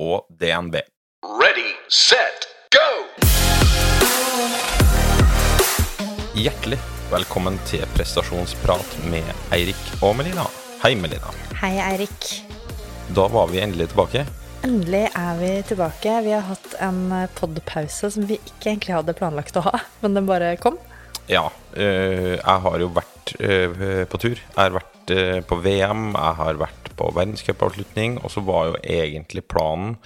og DNB. Ready, set, go! Hjertelig velkommen til prestasjonsprat med Eirik og Melina. Hei, Melina. Hei, Eirik. Da var vi endelig tilbake. Endelig er vi tilbake. Vi har hatt en podpause som vi ikke egentlig hadde planlagt å ha, men den bare kom. Ja, øh, jeg har jo vært øh, på tur. Jeg har vært øh, på VM, jeg har vært på verdenscupavslutning, og så var jo egentlig planen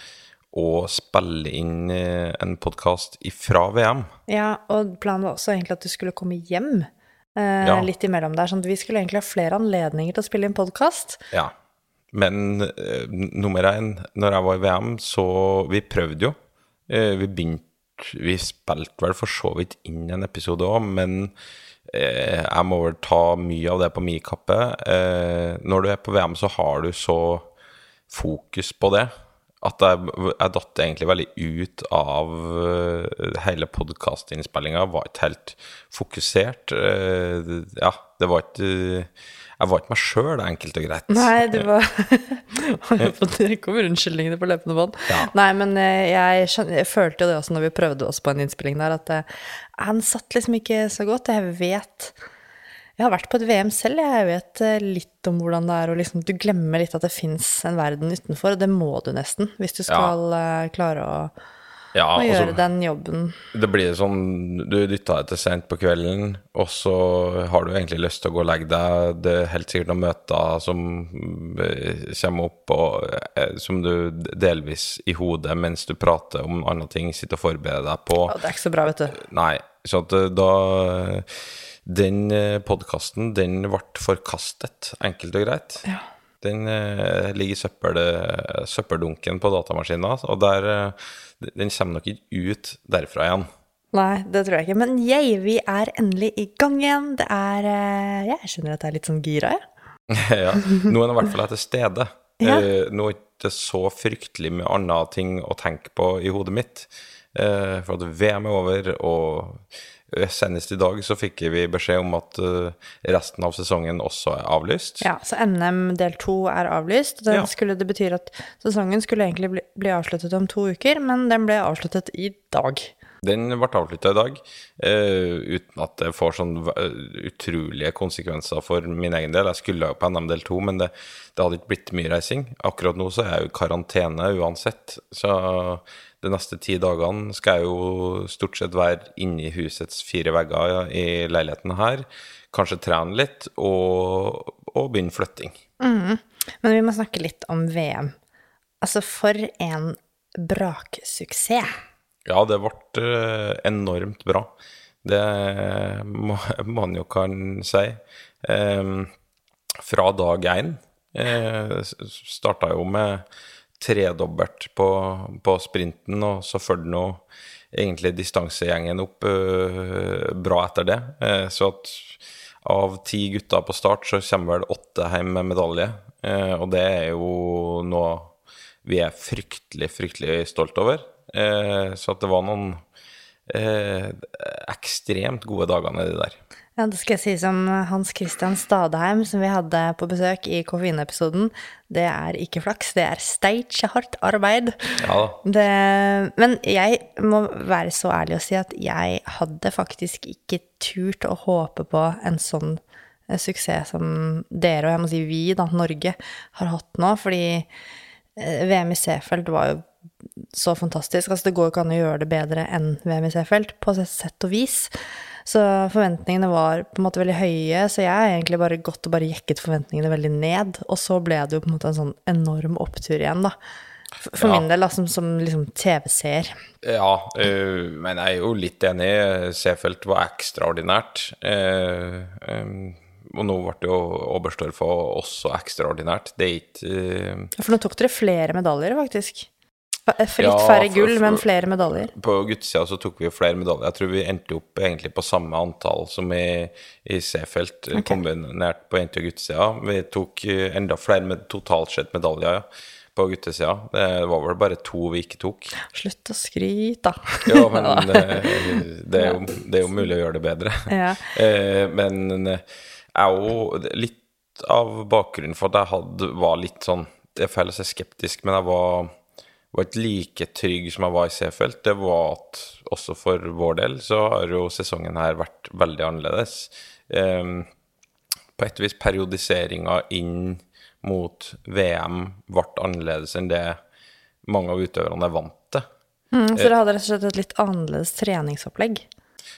å spille inn øh, en podkast ifra VM. Ja, og planen var også egentlig at du skulle komme hjem eh, Ja. litt imellom der, sånn at vi skulle egentlig ha flere anledninger til å spille inn podkast. Ja. Men eh, nummer én, når jeg var i VM, så Vi prøvde jo. Eh, vi begynte Vi spilte vel for så vidt inn en episode òg, men eh, jeg må vel ta mye av det på min kappe. Eh, når du er på VM, så har du så fokus på det at jeg, jeg datt egentlig veldig ut av eh, hele podkastinnspillinga. Var ikke helt fokusert. Eh, ja, det var ikke Jeg var ikke meg sjøl, enkelt og greit. Nei, du var Det kommer unnskyldningene på løpende bånd. Ja. Nei, men eh, jeg, skjønner, jeg følte jo det også når vi prøvde oss på en innspilling der, at eh, han satt liksom ikke så godt. Jeg vet Jeg har vært på et VM selv, jeg vet eh, litt om hvordan det er, og liksom du glemmer litt at det fins en verden utenfor, og det må du nesten hvis du skal ja. klare å, Ja, å altså, gjøre den jobben. Det blir sånn Du dytta deg til sent på kvelden, og så har du egentlig lyst til å gå og legge deg. Det er helt sikkert noen møter som eh, kommer opp, og eh, som du delvis i hodet mens du prater om andre ting, sitter og forbereder deg på. Ja, det er ikke så bra, vet du. Nei, så at eh, da Den podkasten, den ble forkastet, enkelt og greit. Ja. Den eh, ligger i søppel, søppeldunken på datamaskinen, og der, eh, den kommer nok ikke ut derfra igjen. Nei, det tror jeg ikke. Men yay, vi er endelig i gang igjen. Det er eh, Jeg skjønner at jeg er litt sånn gira, jeg. ja. Nå er det i hvert fall jeg til stede. Ja. Eh, nå er det ikke så fryktelig med andre ting å tenke på i hodet mitt. Eh, for at VM er over, og eh, senest i dag så fikk vi beskjed om at eh, resten av sesongen også er avlyst. Ja, så NM del to er avlyst. Den Ja. skulle, det betyr at sesongen skulle egentlig bli, bli avsluttet om to uker, men den ble avsluttet i dag. Den ble avslutta i dag, uh, uten at det får sånn utrolige konsekvenser for min egen del. Jeg skulle jo på NM del 2, men det, det hadde ikke blitt mye reising. Akkurat nå så er jeg jo i karantene uansett, så de neste ti dagene skal jeg jo stort sett være inne i husets fire vegger i leiligheten her. Kanskje trene litt, og, og begynne flytting. Men vi må snakke litt om VM. Altså, for en braksuksess. Ja, det ble eh, enormt bra. Det må man jo kan si. Eh, fra dag én eh, starta jo med tredobbelt på, på sprinten, og så fulgte nå egentlig distansegjengen opp eh, bra etter det. Eh, så at av ti gutter på start, så kommer vel åtte hjem med medalje. Eh, og det er jo noe vi er fryktelig, fryktelig stolt over. Eh, så at det var noen eh, ekstremt gode dager nedi der. Ja, det skal jeg si som Hans Christian Stadheim, som vi hadde på besøk i koffeinepisoden. Det er ikke flaks, det er steinkjehardt arbeid. Ja. Det, men jeg må være så ærlig å si at jeg hadde faktisk ikke turt å håpe på en sånn eh, suksess som dere, og jeg må si vi, da, Norge, har hatt nå. Fordi eh, VM i Seefeld var jo så fantastisk. Altså, det går jo ikke an å gjøre det bedre enn VM i Seefeld, på sett og vis. Så forventningene var på en måte veldig høye, så jeg har egentlig bare gått og bare jekket forventningene veldig ned. Og så ble det jo på en måte en sånn enorm opptur igjen, da. For, Ja. min del, da, som, som liksom TV-seer. Ja, øh, men jeg er jo litt enig. Seefeld var ekstraordinært. Eh, em, og nå ble jo Oberstdorf også ekstraordinært. Det er ikke eh, For nå tok dere flere medaljer, faktisk. F- Fritt Ja, færre gull, men flere medaljer. På guttesida så tok vi flere medaljer. Jeg tror vi endte opp egentlig på samme antall som i, i C-felt, okay. kombinert på jente- og guttesida. Vi tok eh, enda flere med, totalt sett medaljer ja, på guttesida. Det var vel bare to vi ikke tok. Slutt å skryte, da. Ja, men eh, det, er jo, det er jo mulig å gjøre det bedre. Ja. Eh, men eh, jeg jo litt av bakgrunnen for at jeg hadde, var litt sånn Det er feil å si skeptisk, men jeg var, ikke like trygg som jeg var i C-felt. Det var at også for vår del så har jo sesongen her vært veldig annerledes. Um, på et vis periodiseringa inn mot VM ble annerledes enn det mange av utøverne er vant til. Mm, så dere hadde rett og slett et litt annerledes treningsopplegg.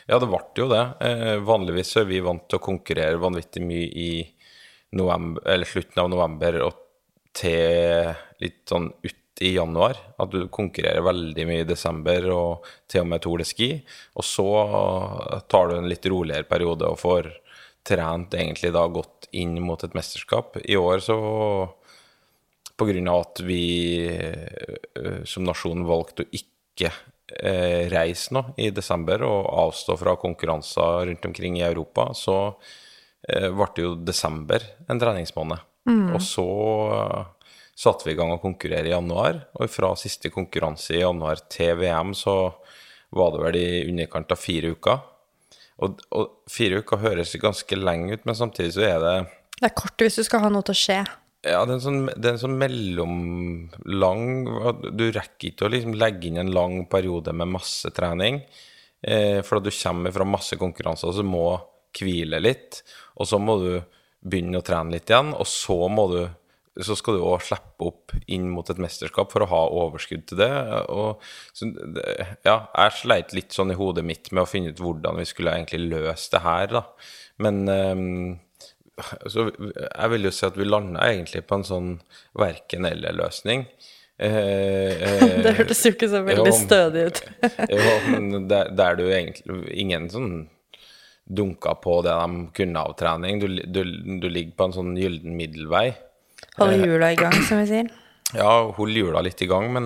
Ja, det ble jo det. Eh, vanligvis er vi vant til å konkurrere vanvittig mye i november, eller slutten av november og til litt sånn ut i januar. At du konkurrerer veldig mye i desember og til og med Tour de Ski. Og så tar du en litt roligere periode og får trent egentlig da godt inn mot et mesterskap. I år så på grunn av at vi eh, som nasjon valgte å ikke eh, reise nå i desember og avstå fra konkurranser rundt omkring i Europa, så eh, ble det jo desember en treningsmåned. Og så satte vi i gang å konkurrere i januar, og fra siste konkurranse i januar til VM så var det vel i underkant av fire uker. Og, og fire uker høres ganske lenge ut, men samtidig så er det Det er kort hvis du skal ha noe til å skje. ja, det er en sånn, er en sånn mellomlang Du rekker ikke å liksom legge inn en lang periode med masse trening. Eh, for da du kommer fra masse konkurranser, så må hvile litt. Og så må du begynne å trene litt igjen, og så må du så skal du òg slippe opp inn mot et mesterskap for å ha overskudd til det. Og, så, ja, jeg sleit litt sånn i hodet mitt med å finne ut hvordan vi skulle egentlig løse det her, da. Men um, så jeg vil jo si at vi landa egentlig på en sånn verken-eller-løsning. Eh, eh, Det hørtes jo ikke så veldig jo, stødig ut. jo, men der, der du egentlig Ingen sånn dunka på det de kunne av trening. Du, du, du ligger på en sånn gyllen middelvei. Holde hjula i gang, som vi sier. Ja, holde hjula litt i gang, men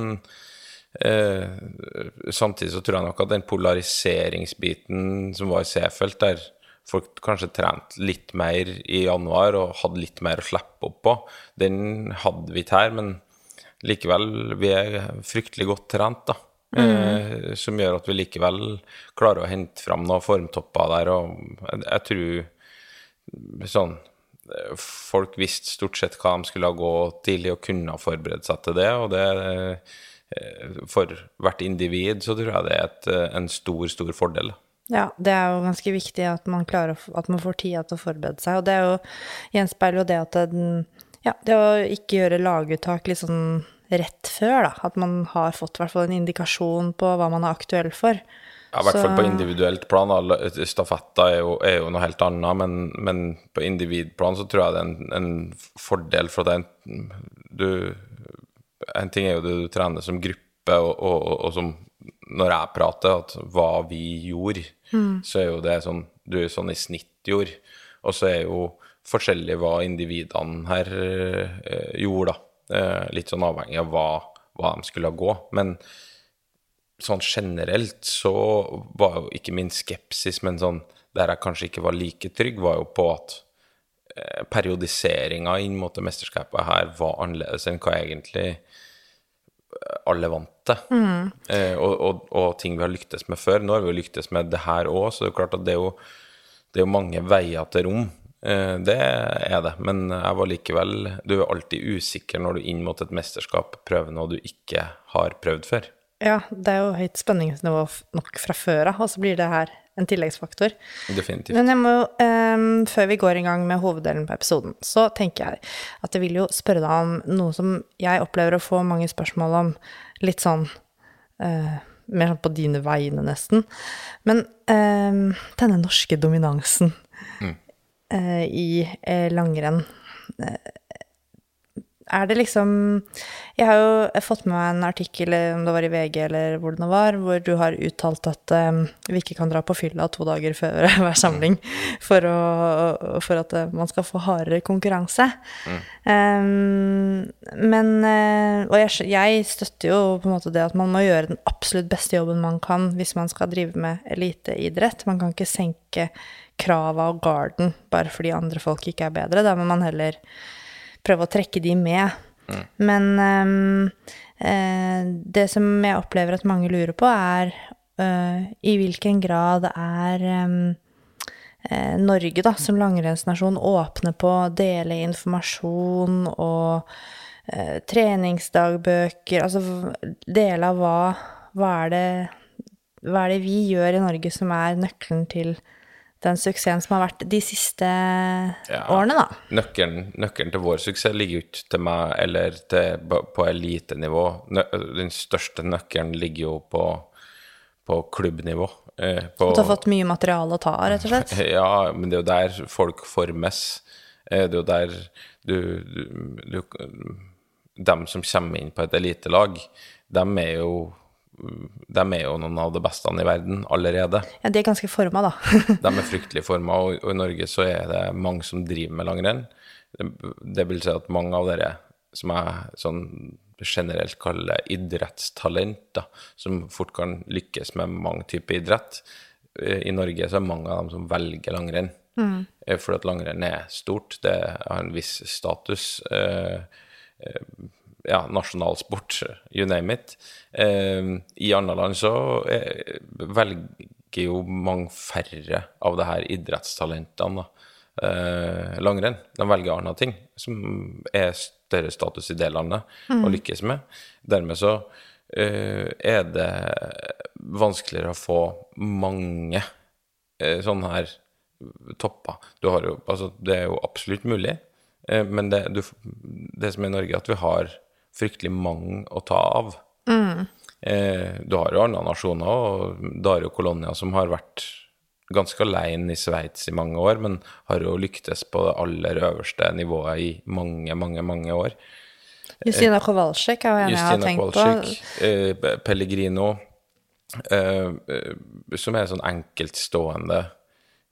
eh, samtidig så tror jeg nok at den polariseringsbiten som var i C-felt, der folk kanskje trente litt mer i januar og hadde litt mer å slippe opp på, den hadde vi ikke her, men likevel, vi er fryktelig godt trent, da. Eh, som gjør at vi likevel klarer å hente fram noen formtopper der, og jeg, jeg tror sånn eh, Folk visste stort sett hva de skulle gå tidlig og kunne ha forberedt seg til det. Og det eh, for hvert individ så tror jeg det er et, eh, en stor, stor fordel. Ja, det er jo ganske viktig at man klarer at man får tida til å forberede seg. Og det er gjenspeiler jo det at den, ja, det å ikke gjøre laguttak litt sånn rett før, da. At man har fått i hvert fall en indikasjon på hva man er aktuell for. Ja, I hvert fall på individuelt plan. da. Stafetter er jo, er jo noe helt annet, men, men på individplan så tror jeg det er en, en fordel for deg. Du, en ting er jo det du trener som gruppe, og, og, og, som når jeg prater, at hva vi gjorde, så er jo det sånn du er sånn i snitt gjorde. Og så er jo forskjellig hva individene her øh, gjorde, da. Eh, litt sånn avhengig av hva, hva de skulle gå. Men sånn generelt så var jo ikke min skepsis, men sånn der jeg kanskje ikke var like trygg, var jo på at eh, periodiseringa inn mot det mesterskapet her var annerledes enn hva egentlig eh, alle vant til. Eh, og, og, og ting vi har lyktes med før. Nå har vi jo lyktes med det her òg, så det er klart at det er jo, det er jo mange veier til rom. Eh, det er det, men jeg var likevel Du er alltid usikker når du inn mot et mesterskap prøver noe du ikke har prøvd før. Ja, det er jo høyt spenningsnivå nok fra før av, og så blir det her en tilleggsfaktor. Definitivt. Men jeg må, ehm, før vi går i gang med hoveddelen på episoden, så tenker jeg at jeg vil jo spørre deg om noe som jeg opplever å få mange spørsmål om, litt sånn uh, mer sånn på dine vegne, nesten. Men um, denne norske dominansen eh, i uh, langrenn er det liksom Jeg har jo fått med meg en artikkel, om det var i VG eller hvor det nå var, hvor du har uttalt at um, vi ikke kan dra på fylla to dager før hver samling for, å, for at eh, man skal få hardere konkurranse. Um, men eh, Og jeg, jeg støtter jo på en måte det at man må gjøre den absolutt beste jobben man kan hvis man skal drive med eliteidrett. Man kan ikke senke krava og garden bare fordi andre folk ikke er bedre. Da må man heller prøve å trekke de med. Men um, eh, det som jeg opplever at mange lurer på, er uh, i hvilken grad er um, eh, Norge da, som langrennsnasjon åpne på å dele informasjon og uh, treningsdagbøker Altså dele av hva, hva er det hva er det vi gjør i Norge som er nøkkelen til den suksessen som har vært de siste årene, da? Nøkkelen, nøkkelen til vår suksess ligger jo ikke til meg eller til, på elitenivå. Den største nøkkelen ligger jo på, på klubbnivå. Eh, på, Du har fått mye materiale å ta av, rett og slett? Ja, men det er jo der folk formes. Eh, Det er jo der du, du, du Dem som kommer inn på et elitelag, dem er jo dem er jo noen av de beste i verden allerede. Ja, de er ganske forma, da. De er fryktelig forma, og, og i Norge så er det mange som driver med langrenn. Det, det vil si at mange av dere som jeg sånn generelt kaller idrettstalent, da, som fort kan lykkes med mange typer idrett. Eh, I Norge så er mange av dem som velger langrenn. Mm. For at langrenn er stort, det har en viss status. Eh, ja, nasjonalsport, you name it. Eh, I andre land så eh, velger jo mange færre av det her idrettstalentene eh, langrenn. De velger andre ting som er større status i det landet å lykkes med. Dermed så eh, er det vanskeligere å få mange sånne her topper. Du har jo, altså, det er jo absolutt mulig, men det, du, det som er i Norge, er at vi har fryktelig mange å ta av. Eh, du har jo andre nasjoner, og Dario Colonia som har vært ganske alene i Sveits i mange år, men har jo lyktes på det aller øverste nivået i mange, mange, mange år. Justina Kowalczyk er jo en jeg har tenkt Kowalczyk, eh, Pellegrino, eh, eh, som er sånn enkeltstående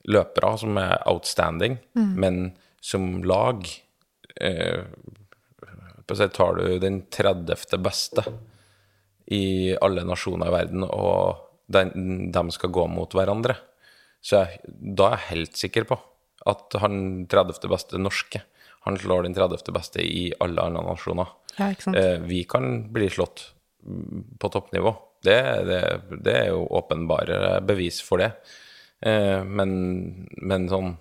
løpere som er outstanding, men som lag eh, på å tar du den 30. beste i alle nasjoner i verden, og de, de skal gå mot hverandre. Så jeg, da er jeg helt sikker på at han 30. beste norske, han slår den 30. beste i alle andre nasjoner. Ja? Eh, vi kan bli slått på toppnivå. Det, det, det er jo åpenbare bevis for det. Eh, men, men sånn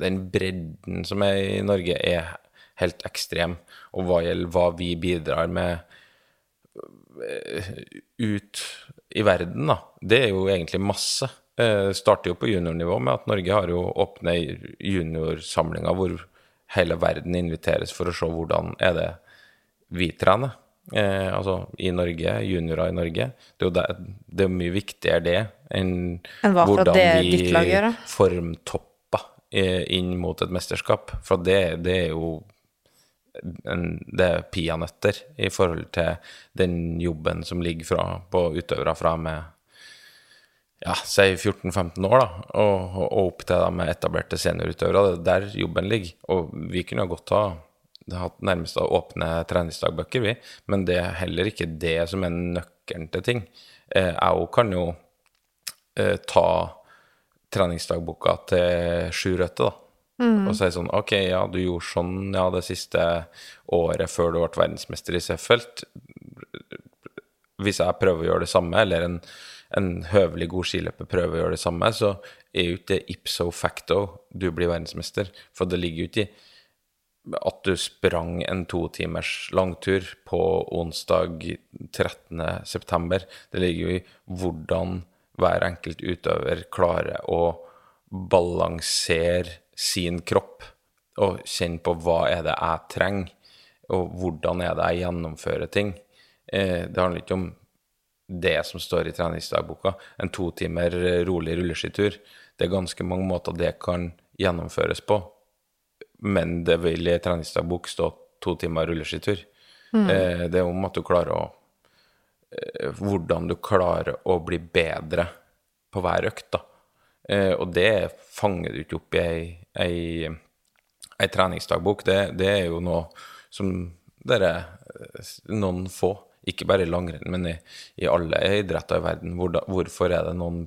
Den bredden som er i Norge, er helt ekstrem. Og hva gjelder hva vi bidrar med eh, ut i verden, da, det er jo egentlig masse. Det starter jo på juniornivå med at Norge har jo åpne juniorsamlinger hvor hele verden inviteres for å se hvordan er det vi trener. Eh, altså i Norge, juniorer i Norge. Det er jo det, det er mye viktigere det enn en hvordan det vi formtopper eh, inn mot et mesterskap. For det, det er jo det er peanøtter i forhold til den jobben som ligger fra, på utøvere fra med ja, si 14-15 år, da, og, og opp til de etablerte seniorutøvere. Det er der jobben ligger. Og vi kunne godt ha hatt nærmest åpne treningsdagbøker, vi, men det er heller ikke det som er nøkkelen til ting. Eh, jeg òg kan jo eh, ta treningsdagboka til Sju Røtte, da. Og si sånn OK, ja, du gjorde sånn ja, det siste året før du ble verdensmester i Seefeld. Hvis jeg prøver å gjøre det samme, eller en, en høvelig god skiløper prøver å gjøre det samme, så er jo ikke det ipso facto du blir verdensmester. For det ligger jo ikke i at du sprang en to timers langtur på onsdag 13. september. Det ligger jo i hvordan hver enkelt utøver klarer å balansere sin kropp og kjenne på hva er det jeg trenger, og hvordan er det jeg gjennomfører ting. Eh, det handler ikke om det som står i treningsdagboka, en to timer rolig rulleskitur. Det er ganske mange måter det kan gjennomføres på men det vil i treningsdagbok stå to timer rulleskitur. Mm. det er om at du klarer å eh, Hvordan du klarer å bli bedre på hver økt, da. Eh, og det fanger du ikke opp i ei, ei, ei treningsdagbok. Det, det er jo noe som dere Noen få, ikke bare i langrenn, men i, i alle idretter i verden. Hvor, hvorfor er det noen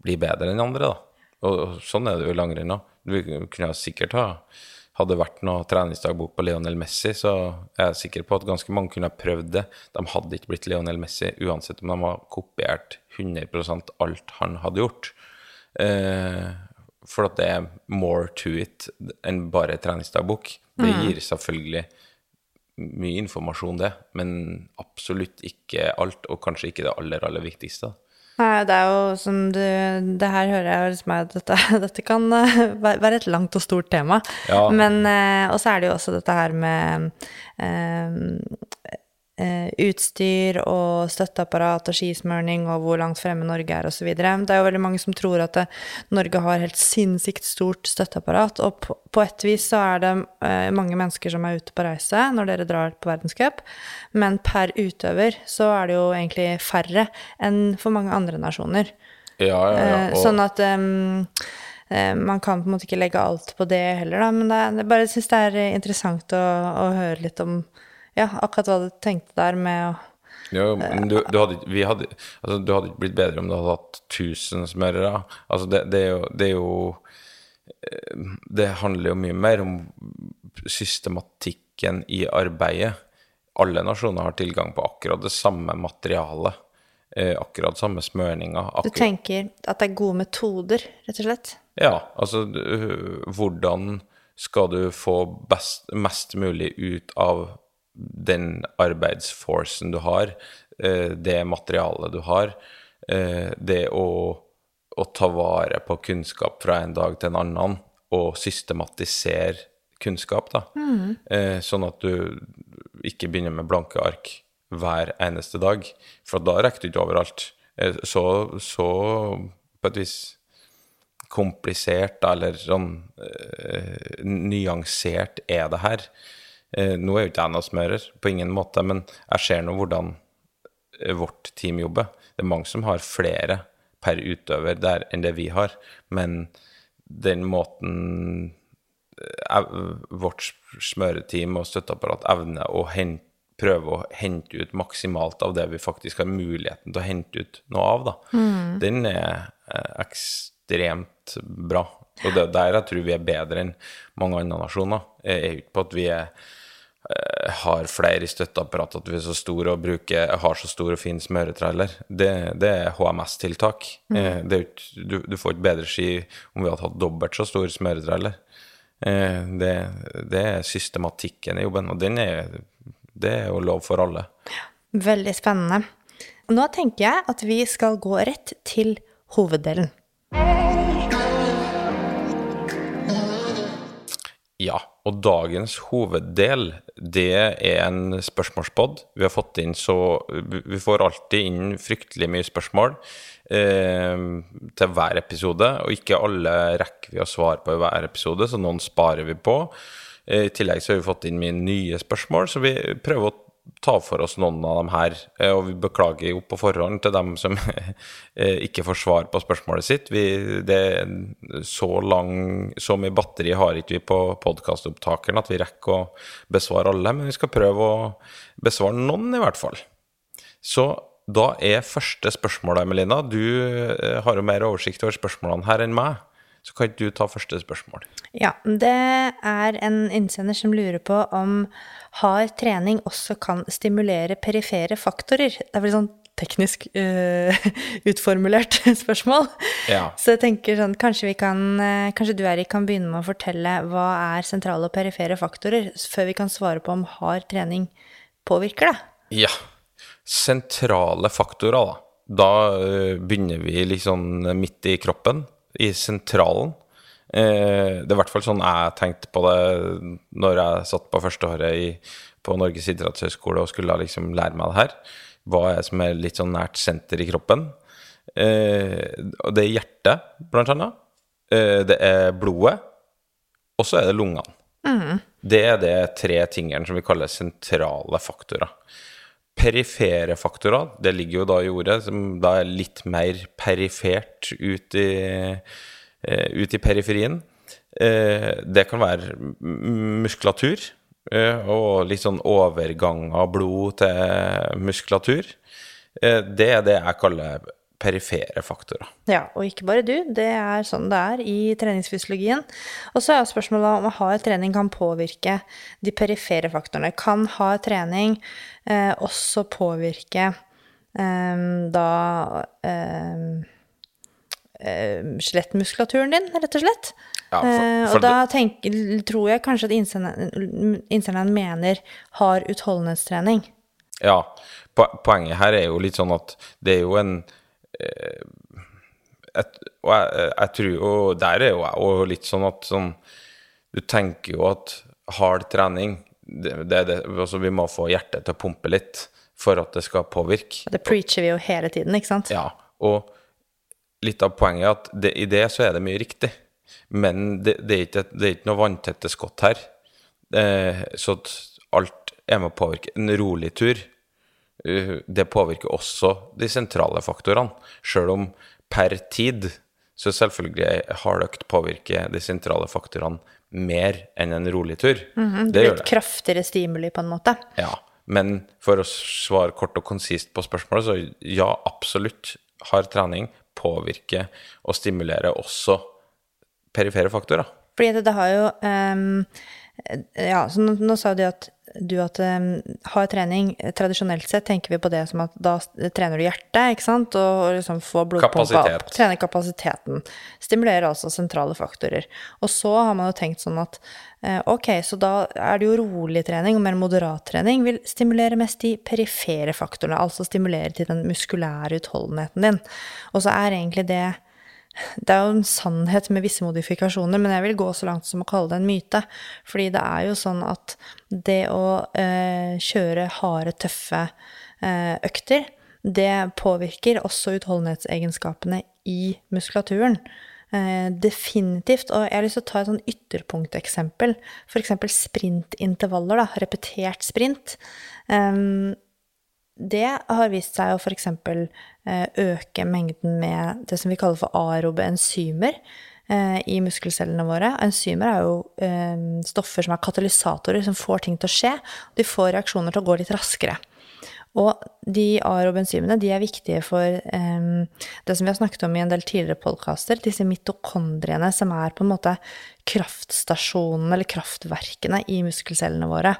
blir bedre enn andre, da? Og, og sånn er det jo i langrenn òg. Du kunne sikkert ha hadde det vært noe treningsdagbok på Lionel Messi, så er jeg sikker på at ganske mange kunne ha prøvd det. De hadde ikke blitt Lionel Messi uansett om de har kopiert 100% alt han hadde gjort. Eh, for at det er more to it enn bare treningsdagbok. Det gir selvfølgelig mye informasjon, det, men absolutt ikke alt, og kanskje ikke det aller, aller viktigste. Nei, det er jo som du Det her hører jeg liksom at dette, dette kan eh, være et langt og stort tema. Ja. Men eh, Og så er det jo også dette her med eh, utstyr og støtteapparat og skismørning og hvor langt fremme Norge er osv. Det er jo veldig mange som tror at eh, Norge har helt sinnssykt stort støtteapparat, og på, et vis så er det eh, mange mennesker som er ute på reise når dere drar på verdenscup, men per utøver så er det jo egentlig færre enn for mange andre nasjoner. Ja, ja, ja. Eh, Og, Sånn at eh, man kan på en måte ikke legge alt på det heller, da. Men det, jeg bare syns det er eh, interessant å, å høre litt om ja, akkurat hva du tenkte der med å jo, men du, du, hadde, ikke- vi hadde, altså, du hadde blitt bedre om du hadde hatt 1000 smørere. Altså, det, det, er jo, det er jo eh, Det handler jo mye mer om systematikken i arbeidet. Alle nasjoner har tilgang på akkurat det samme materialet. Eh, akkurat samme smørninga. Du tenker at det er gode metoder, rett og slett? ja, altså hvordan skal du få best, mest mulig ut av den arbeidsforcen du har, eh, det materialet du har, eh, det å, å ta vare på kunnskap fra en dag til en annen, og systematisere kunnskap, da. Eh, sånn at du ikke begynner med blanke ark hver eneste dag, for da rekker du ikke overalt. Så, så på et vis komplisert eller sånn nyansert er det her. Eh, nå er jo ikke jeg noen smører, på ingen måte, men jeg ser nå hvordan eh, vårt team jobber. Det er mange som har flere per utøver der enn det vi har, men den måten eh, vårt smøreteam og støtteapparat evner å hente, prøve å hente ut maksimalt av det vi faktisk har muligheten til å hente ut noe av, da. Den er ekstremt bra. Og det er der jeg tror vi er bedre enn mange andre nasjoner. Jeg er ikke på at vi er, har flere i støtteapparatet, at vi er så store og bruker, har så stor og fin smøretrailer. Det, det er HMS-tiltak. Eh, jo ikke- du, du får ikke bedre ski om vi hadde hatt dobbelt så stor smøretrailer. Eh, det, det er systematikken i jobben, og den er, det er jo lov for alle. Veldig spennende. Nå tenker jeg at vi skal gå rett til hoveddelen. Ja, og dagens hoveddel, det er en spørsmålspod. Vi har fått inn så Vi får alltid inn fryktelig mye spørsmål eh, til hver episode, og ikke alle rekker vi å svare på i hver episode, så noen sparer vi på. Eh, I tillegg så har vi fått inn mye nye spørsmål, så vi prøver å ta for oss noen av dem her. Eh, Og vi beklager jo på forhånd til dem som eh, ikke får svar på spørsmålet sitt. Vi, det så, lang, så mye batteri har ikke vi på podkastopptakeren at vi rekker å besvare alle, men vi skal prøve å besvare noen, i hvert fall. Så da er første spørsmål, Emelina. Du eh, har jo mer oversikt over spørsmålene her enn meg, så kan ikke du ta første spørsmål? Ja, det er en innsender som lurer på om hard trening også kan stimulere perifere faktorer. Det er vel sånn teknisk uh, utformulert spørsmål. Ja. Så jeg tenker sånn, kanskje vi kan, eh, kanskje du Erik kan begynne med å fortelle hva er sentrale og perifere faktorer, før vi kan svare på om hard trening påvirker det. Ja. Sentrale faktorer, da. Da eh, begynner vi litt sånn midt i kroppen, i sentralen. Eh, det er i hvert fall sånn jeg tenkte på det når jeg satt på førsteåret i, på Norges idrettshøgskole og skulle liksom lære meg det her. Hva er som er litt sånn nært senter i kroppen? Eh, og det er hjertet, blant annet. Eh, det er blodet. Og så er det lungene. Det er de tre tingene som vi kaller sentrale faktorer. Perifere faktorer, det ligger jo da i ordet, som da er litt mer perifert ut i, eh, ut i periferien. Eh, det kan være muskulatur, eh, og litt sånn overgang av blod til muskulatur. Det er det jeg kaller perifere faktorer. Ja, og ikke bare du, det er sånn det er i treningsfysiologien. Og så er spørsmålet om hard trening kan påvirke de perifere faktorene. Kan hard trening eh, også påvirke eh, da eh, eh, skjelettmuskulaturen din, rett og slett? Ja, for- eh, for og da tenker, tror jeg kanskje at innsenderen mener hard utholdenhetstrening. Ja, poenget her er jo litt sånn at det er jo en et, Og jeg, jeg tror jo Der er jo jeg òg litt sånn at sånn Du tenker jo at hard trening det, det, det, altså Vi må få hjertet til å pumpe litt for at det skal påvirke. Det preacher vi jo hele tiden, ikke sant? Ja, og litt av poenget er at det, i det så er det mye riktig. Men det, det, er, ikke, det er ikke noe vanntette skott her. Eh, så at alt er med å påvirke. En rolig tur, det påvirker også de sentrale faktorene. Sjøl om per tid så selvfølgelig har økt påvirker de sentrale faktorene mer enn en rolig tur. Mhm, det gjør Litt det. kraftigere stimuli, på en måte. Ja, men for å svare kort og konsist på spørsmålet, så ja, absolutt. har trening påvirker og stimulerer også perifere faktorer. Fordi det, det har jo um, Ja, så nå, nå sa du at du at um, hard trening Tradisjonelt sett tenker vi på det som at da trener du hjertet, ikke sant, og, og liksom får blodpumpa opp. Trener kapasiteten. Stimulerer altså sentrale faktorer. Og så har man jo tenkt sånn at uh, ok, så da er det jo rolig trening og mer moderat trening vil stimulere mest de perifere faktorene, altså stimulere til den muskulære utholdenheten din. Og så er egentlig det det er jo en sannhet med visse modifikasjoner, men jeg vil gå så langt som å kalle det en myte. Fordi det er jo sånn at det å eh, kjøre harde, tøffe eh, økter, det påvirker også utholdenhetsegenskapene i muskulaturen. Eh, definitivt. Og jeg har lyst til å ta et sånn ytterpunkteksempel. F.eks. sprintintervaller, da. Repetert sprint. Um, det har vist seg å f.eks. øke mengden med det som vi kaller for aerobe enzymer eh, i muskelcellene våre. Enzymer er jo eh, stoffer som er katalysatorer, som får ting til å skje. De får reaksjoner til å gå litt raskere. Og de aerobe enzymene de er viktige for um, det som vi har snakket om i en del tidligere podkaster, disse mitokondriene som er på en måte kraftstasjonene eller kraftverkene i muskelcellene våre.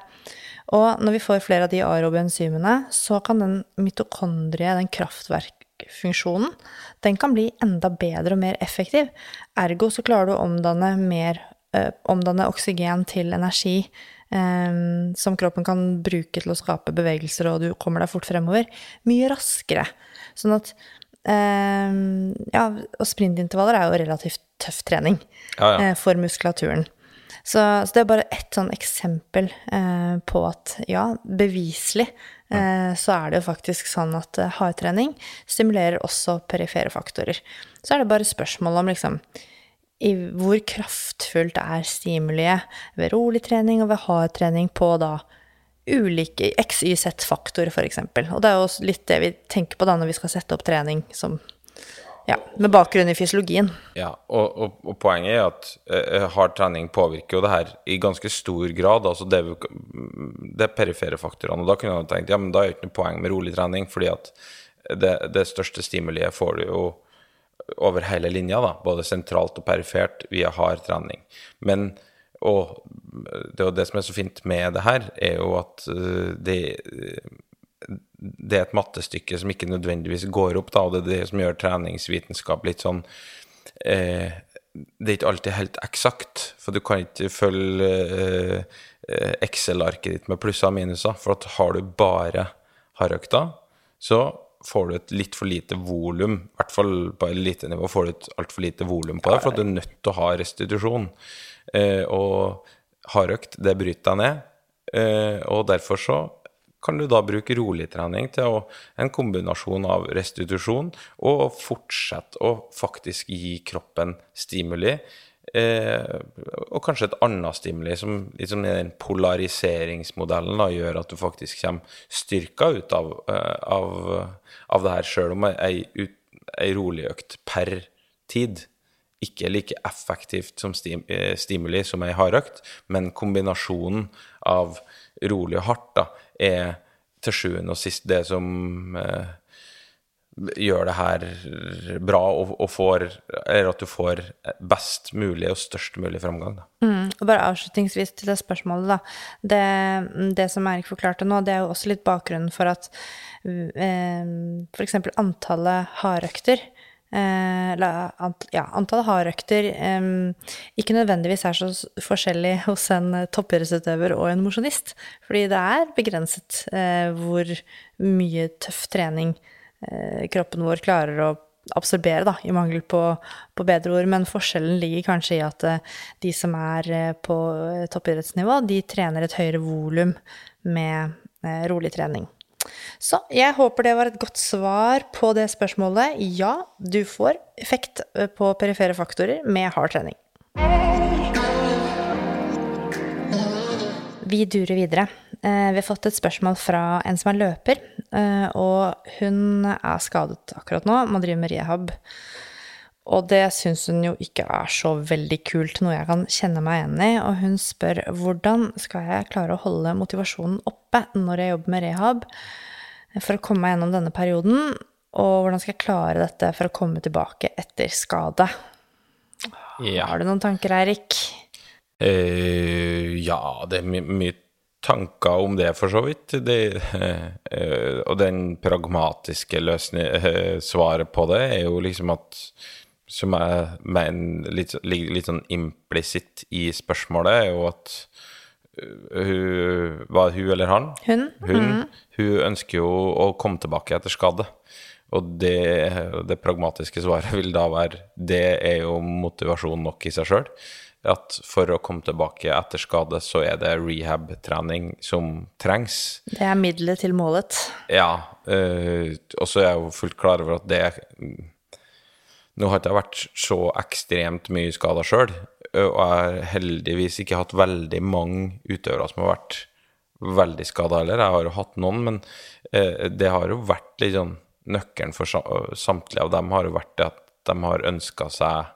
Og når vi får flere av de aerobe enzymene, så kan den mitokondrie, den kraftverkfunksjonen, den kan bli enda bedre og mer effektiv. Ergo så klarer du å omdanne mer eh, omdanne oksygen til energi eh, som kroppen kan bruke til å skape bevegelser, og du kommer deg fort fremover, mye raskere. Sånn at eh, Ja, og sprintintervaller er jo relativt tøff trening Ja, ja. for muskulaturen. Så, så det er bare ett sånn eksempel eh, på at ja, beviselig eh, så er det jo faktisk sånn at eh, hardtrening stimulerer også perifere faktorer. Så er det bare spørsmål om liksom i hvor kraftfullt er stimuliet ved rolig trening og ved hard trening på da ulike XYZ-faktorer, f.eks. Og det er jo litt det vi tenker på da når vi skal sette opp trening som ja, med bakgrunn i fysiologien. Ja, og, og, og poenget er at uh, hard trening påvirker jo det her i ganske stor grad. altså Det, er det er perifere faktorene. og Da kunne man tenkt ja, men da er det ikke noe poeng med rolig trening, fordi at det, det største stimuliet får du jo over hele linja, da, både sentralt og perifert, via hard trening. Men og det, og det som er så fint med det her, er jo at eh, det det er et mattestykke som ikke nødvendigvis går opp, da, og det er det som gjør treningsvitenskap litt sånn eh, Det er ikke alltid helt eksakt, for du kan ikke følge eh, Excel-arket ditt med plusser og minuser, for at har du bare hardøkta, så får du et litt for lite volum, i hvert fall på elitenivå får du et altfor lite volum på det, for at du er nødt til å ha restitusjon. Eh, og hardøkt, det bryter deg ned, eh, og derfor så kan du da bruke rolig trening til å, en kombinasjon av restitusjon og fortsette å faktisk gi kroppen stimuli Eh, og kanskje et annet stimuli som liksom den polariseringsmodellen da, gjør at du faktisk kommer styrka ut av, eh, av, av det her, sjøl om ei, ei rolig økt per tid ikke like effektivt som eh, stimuli som ei hardøkt, men kombinasjonen av rolig og hardt da, er til sjuende og sist det som eh, gjør det her bra, og, og får Eller at du får best mulig og størst mulig framgang. Da. Mm, og bare avslutningsvis til det spørsmålet, da. Det, det som Erik forklarte nå, det er jo også litt bakgrunnen for at eh, f.eks. antallet hardøkter ja, antall hardøkter eh, ikke nødvendigvis er så forskjellig hos en toppidrettsutøver og en mosjonist. Fordi det er begrenset eh, hvor mye tøff trening eh, kroppen vår klarer å absorbere, da, i mangel på, på, bedre ord. Men forskjellen ligger kanskje i at eh, de som er eh, på toppidrettsnivå, de trener et høyere volum med rolig trening. Så jeg håper det var et godt svar på det spørsmålet. Ja, du får effekt eh, på perifere faktorer med hard trening. Vi durer videre. Eh, vi har fått et spørsmål fra en som er løper, eh, og hun er skadet akkurat nå, må drive med rehab. Og det syns hun jo ikke er så veldig kult, noe jeg kan kjenne meg igjen i. Og hun spør hvordan skal jeg klare å holde motivasjonen oppe når jeg jobber med rehab, for å komme meg gjennom denne perioden? Og hvordan skal jeg klare dette for å komme tilbake etter skade? Ja. Har du noen tanker, Eirik? Uh, ja, det er my mye tanker om det, for så vidt. Det, uh, og den pragmatiske løsning, uh, svaret på det er jo liksom at som jeg mener litt, litt, litt sånn implisitt i spørsmålet, er jo at uh, hun Var hun eller han? Hun. Hun, mm. hun ønsker jo å komme tilbake etter skade. Og det, det, pragmatiske svaret vil da være det er jo motivasjon nok i seg sjøl. At for å komme tilbake etter skade, så er det rehab-trening som trengs. Det er middelet til målet. Ja. Øh, og så er jeg jo fullt klar over at det nå har ikke jeg vært så ekstremt mye skada sjøl, og jeg har heldigvis ikke hatt veldig mange utøvere som har vært veldig skada heller. Jeg har jo hatt noen, men det har jo vært litt sånn Nøkkelen for samtlige av dem har jo vært at de har ønska seg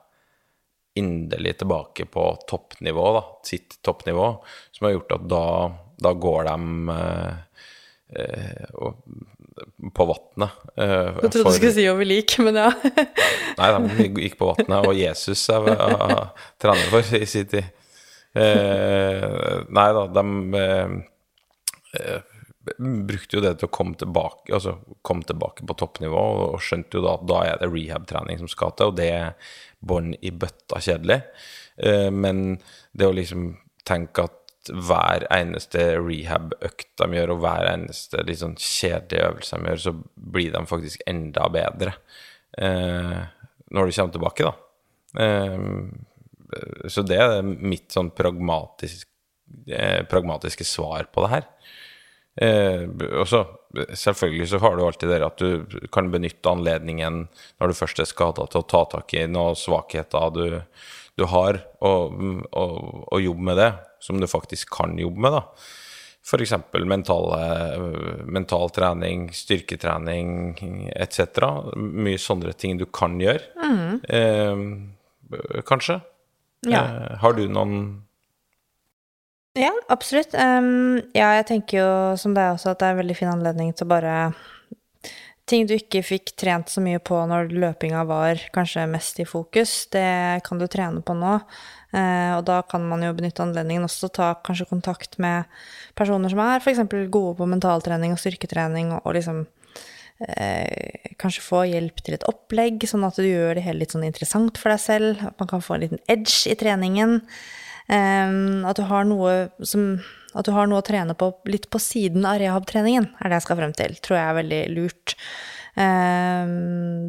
inderlig tilbake på toppnivå, da, sitt toppnivå, som har gjort at da, da går de eh, eh, på vannet. Uh, jeg trodde du skulle si over lik, men ja. nei, de gikk på vannet, og Jesus er uh, trener for i sin tid. Uh, nei da, de uh, brukte jo det til å komme tilbake, altså komme tilbake på toppnivå, og skjønte jo da at da er det rehab-trening som skal til, og det er bånd i bøtta kjedelig. men det å liksom tenke at hver eneste rehab-økt de gjør, og hver eneste litt sånn kjedelige øvelse de gjør, så blir de faktisk enda bedre eh, når du kommer tilbake, da. Eh, så det er mitt sånn pragmatisk, eh, pragmatiske svar på det her. Eh, og så selvfølgelig så har du alltid det at du kan benytte anledningen når du først er skada, til å ta tak i noen svakheter du, du har, og, og, og jobbe med det som du faktisk kan jobbe med. da. F.eks. Mental, mental trening, styrketrening etc. Mye sånne ting du kan gjøre. Mm. Eh, kanskje. Ja. Eh, har du noen Ja, absolutt. Um, ja, jeg tenker jo som deg også at det er en veldig fin anledning til å bare Ting du ikke fikk trent så mye på når løpinga var kanskje mest i fokus, det kan du trene på nå. Eh, og da kan man jo benytte anledningen også til å ta kanskje kontakt med personer som er f.eks. gode på mentaltrening og styrketrening, og, og liksom eh, kanskje få hjelp til et opplegg, sånn at du gjør det hele litt sånn interessant for deg selv. At man kan få en liten edge i treningen. Eh, at du har noe som at du har noe å trene på litt på siden av rehab-treningen, er det jeg skal frem til. Tror jeg er veldig lurt. Eh,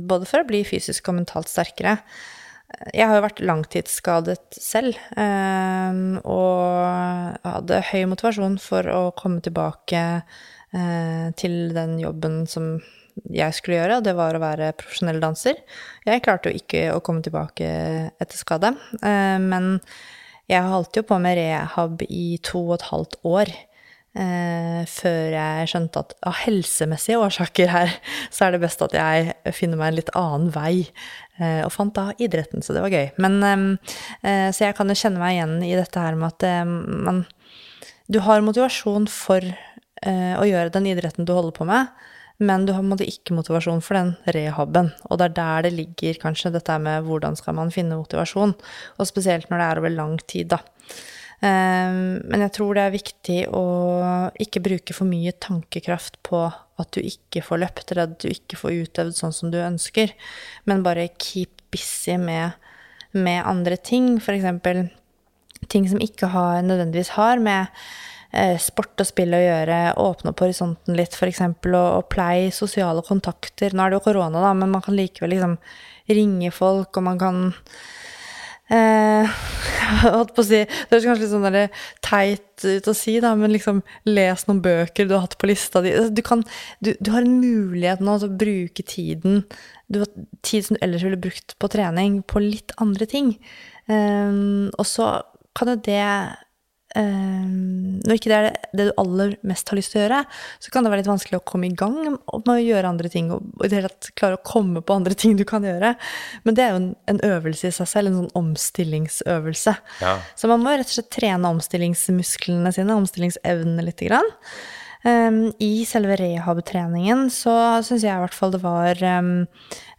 både for å bli fysisk og mentalt sterkere. Jeg har jo vært langtidsskadet selv, ehm, og hadde høy motivasjon for å komme tilbake eh, til den jobben som jeg skulle gjøre, og det var å være profesjonell danser. Jeg klarte jo ikke å komme tilbake etter skade, eh, men jeg holdt jo på med rehab i to og et halvt år. Eh, før jeg skjønte at av helsemessige årsaker her, så er det best at jeg finner meg en litt annen vei. Eh, og fant da idretten, så det var gøy. Men, eh, så jeg kan jo kjenne meg igjen i dette her med at eh, man Du har motivasjon for eh, å gjøre den idretten du holder på med, men du har på en måte ikke motivasjon for den rehaben. Og det er der det ligger kanskje dette med hvordan skal man finne motivasjon, og spesielt når det er over lang tid, da. Um, men jeg tror det er viktig å ikke bruke for mye tankekraft på at du ikke får løpt, eller at du ikke får utøvd sånn som du ønsker, men bare keep busy med, med andre ting. Eksempel ting som ikke har, nødvendigvis har med sport og spill å gjøre. Åpne opp horisonten litt, f.eks. Og, og pleie sosiale kontakter. Nå er det jo korona, da, men man kan likevel liksom ringe folk, og man kan Eh, holdt på å si Det høres kanskje litt sånn teit ut å si, da, men liksom les noen bøker du har hatt på lista di. Du, kan, du, du har en mulighet nå til å bruke tiden du har Tid som du ellers ville brukt på trening, på litt andre ting. Eh, og så kan jo det um, Når ikke det er det, det, du aller mest har lyst til å gjøre, så kan det være litt vanskelig å komme i gang med å gjøre andre ting, og, og i det hele tatt klare å komme på andre ting du kan gjøre. Men det er jo en, en øvelse i seg selv, en sånn omstillingsøvelse. Ja. Så man må rett og slett trene omstillingsmusklene sine, omstillingsevnene lite grann. Um, I selve rehab-treningen så syns jeg i hvert fall det var um,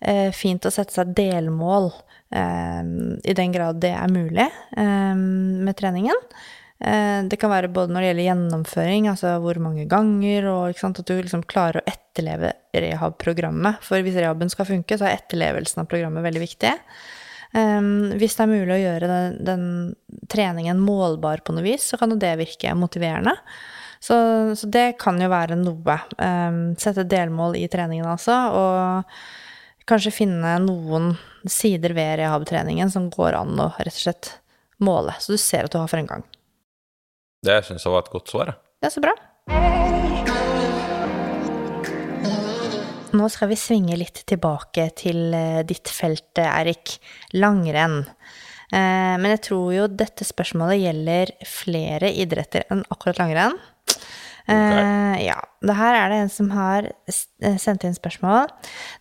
uh, fint å sette seg delmål, um, i den grad det er mulig, med treningen. Uh, det kan være både når det gjelder gjennomføring, altså hvor mange ganger, og sant, at du liksom klarer å etterleve rehab-programmet. For hvis rehaben skal funke, så er etterlevelsen av programmet veldig viktig. hvis det er mulig å gjøre den, den treningen målbar på noe vis, så kan jo det virke motiverende. Så, så, det kan jo være noe. Um, sette delmål i treningen, altså. Og kanskje finne noen sider ved rehab-treningen som går an å rett og slett måle, så du ser at du har fremgang. Det syns jeg var et godt svar. Det er så bra. Nå skal vi svinge litt tilbake til ditt felt, Erik. Langrenn. Men jeg tror jo dette spørsmålet gjelder flere idretter enn akkurat langrenn. Okay. Uh, ja. Det her er det en som har sendt inn spørsmål.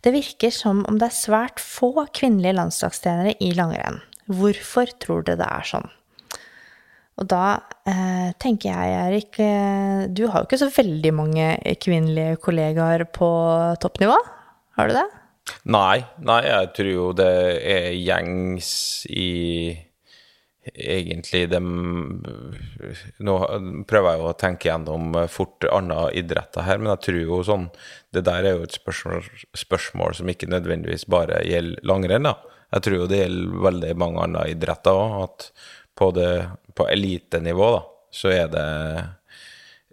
Det virker som om det er svært få kvinnelige landslagstrenere i langrenn. Hvorfor tror dere det er sånn? Og da eh, tenker jeg, Erik, uh, du har jo ikke så veldig mange kvinnelige kollegaer på toppnivå? Har du det? Nei, nei, jeg tror jo det er gjengs i egentlig de Nå prøver jeg jo å tenke gjennom fort andre idretter her, men jeg tror jo sånn Det der er jo et spørsmål, spørsmål som ikke nødvendigvis bare gjelder langrenn, da. Jeg tror jo det gjelder veldig mange andre idretter òg, at på, det, på elitenivå, da, så er det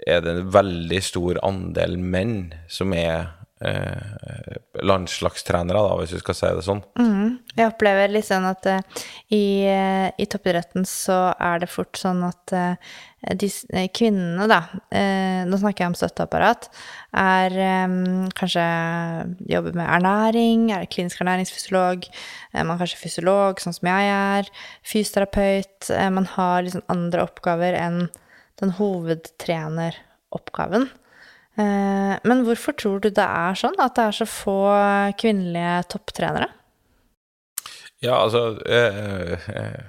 er det en veldig stor andel menn som er eh, landslagstrenere, da, hvis du skal si det sånn. Mm. Jeg opplever litt sånn at eh, i, uh, i, toppidretten så er det fort sånn at eh, de kvinnene, da, nå snakker jeg om støtteapparat, er kanskje jobber med ernæring, er klinisk ernæringsfysiolog, man er kanskje fysiolog, sånn som jeg er, fysioterapeut, man har liksom andre oppgaver enn den hovedtreneroppgaven. Men hvorfor tror du det er sånn, at det er så få kvinnelige topptrenere? Ja, altså eh, eh,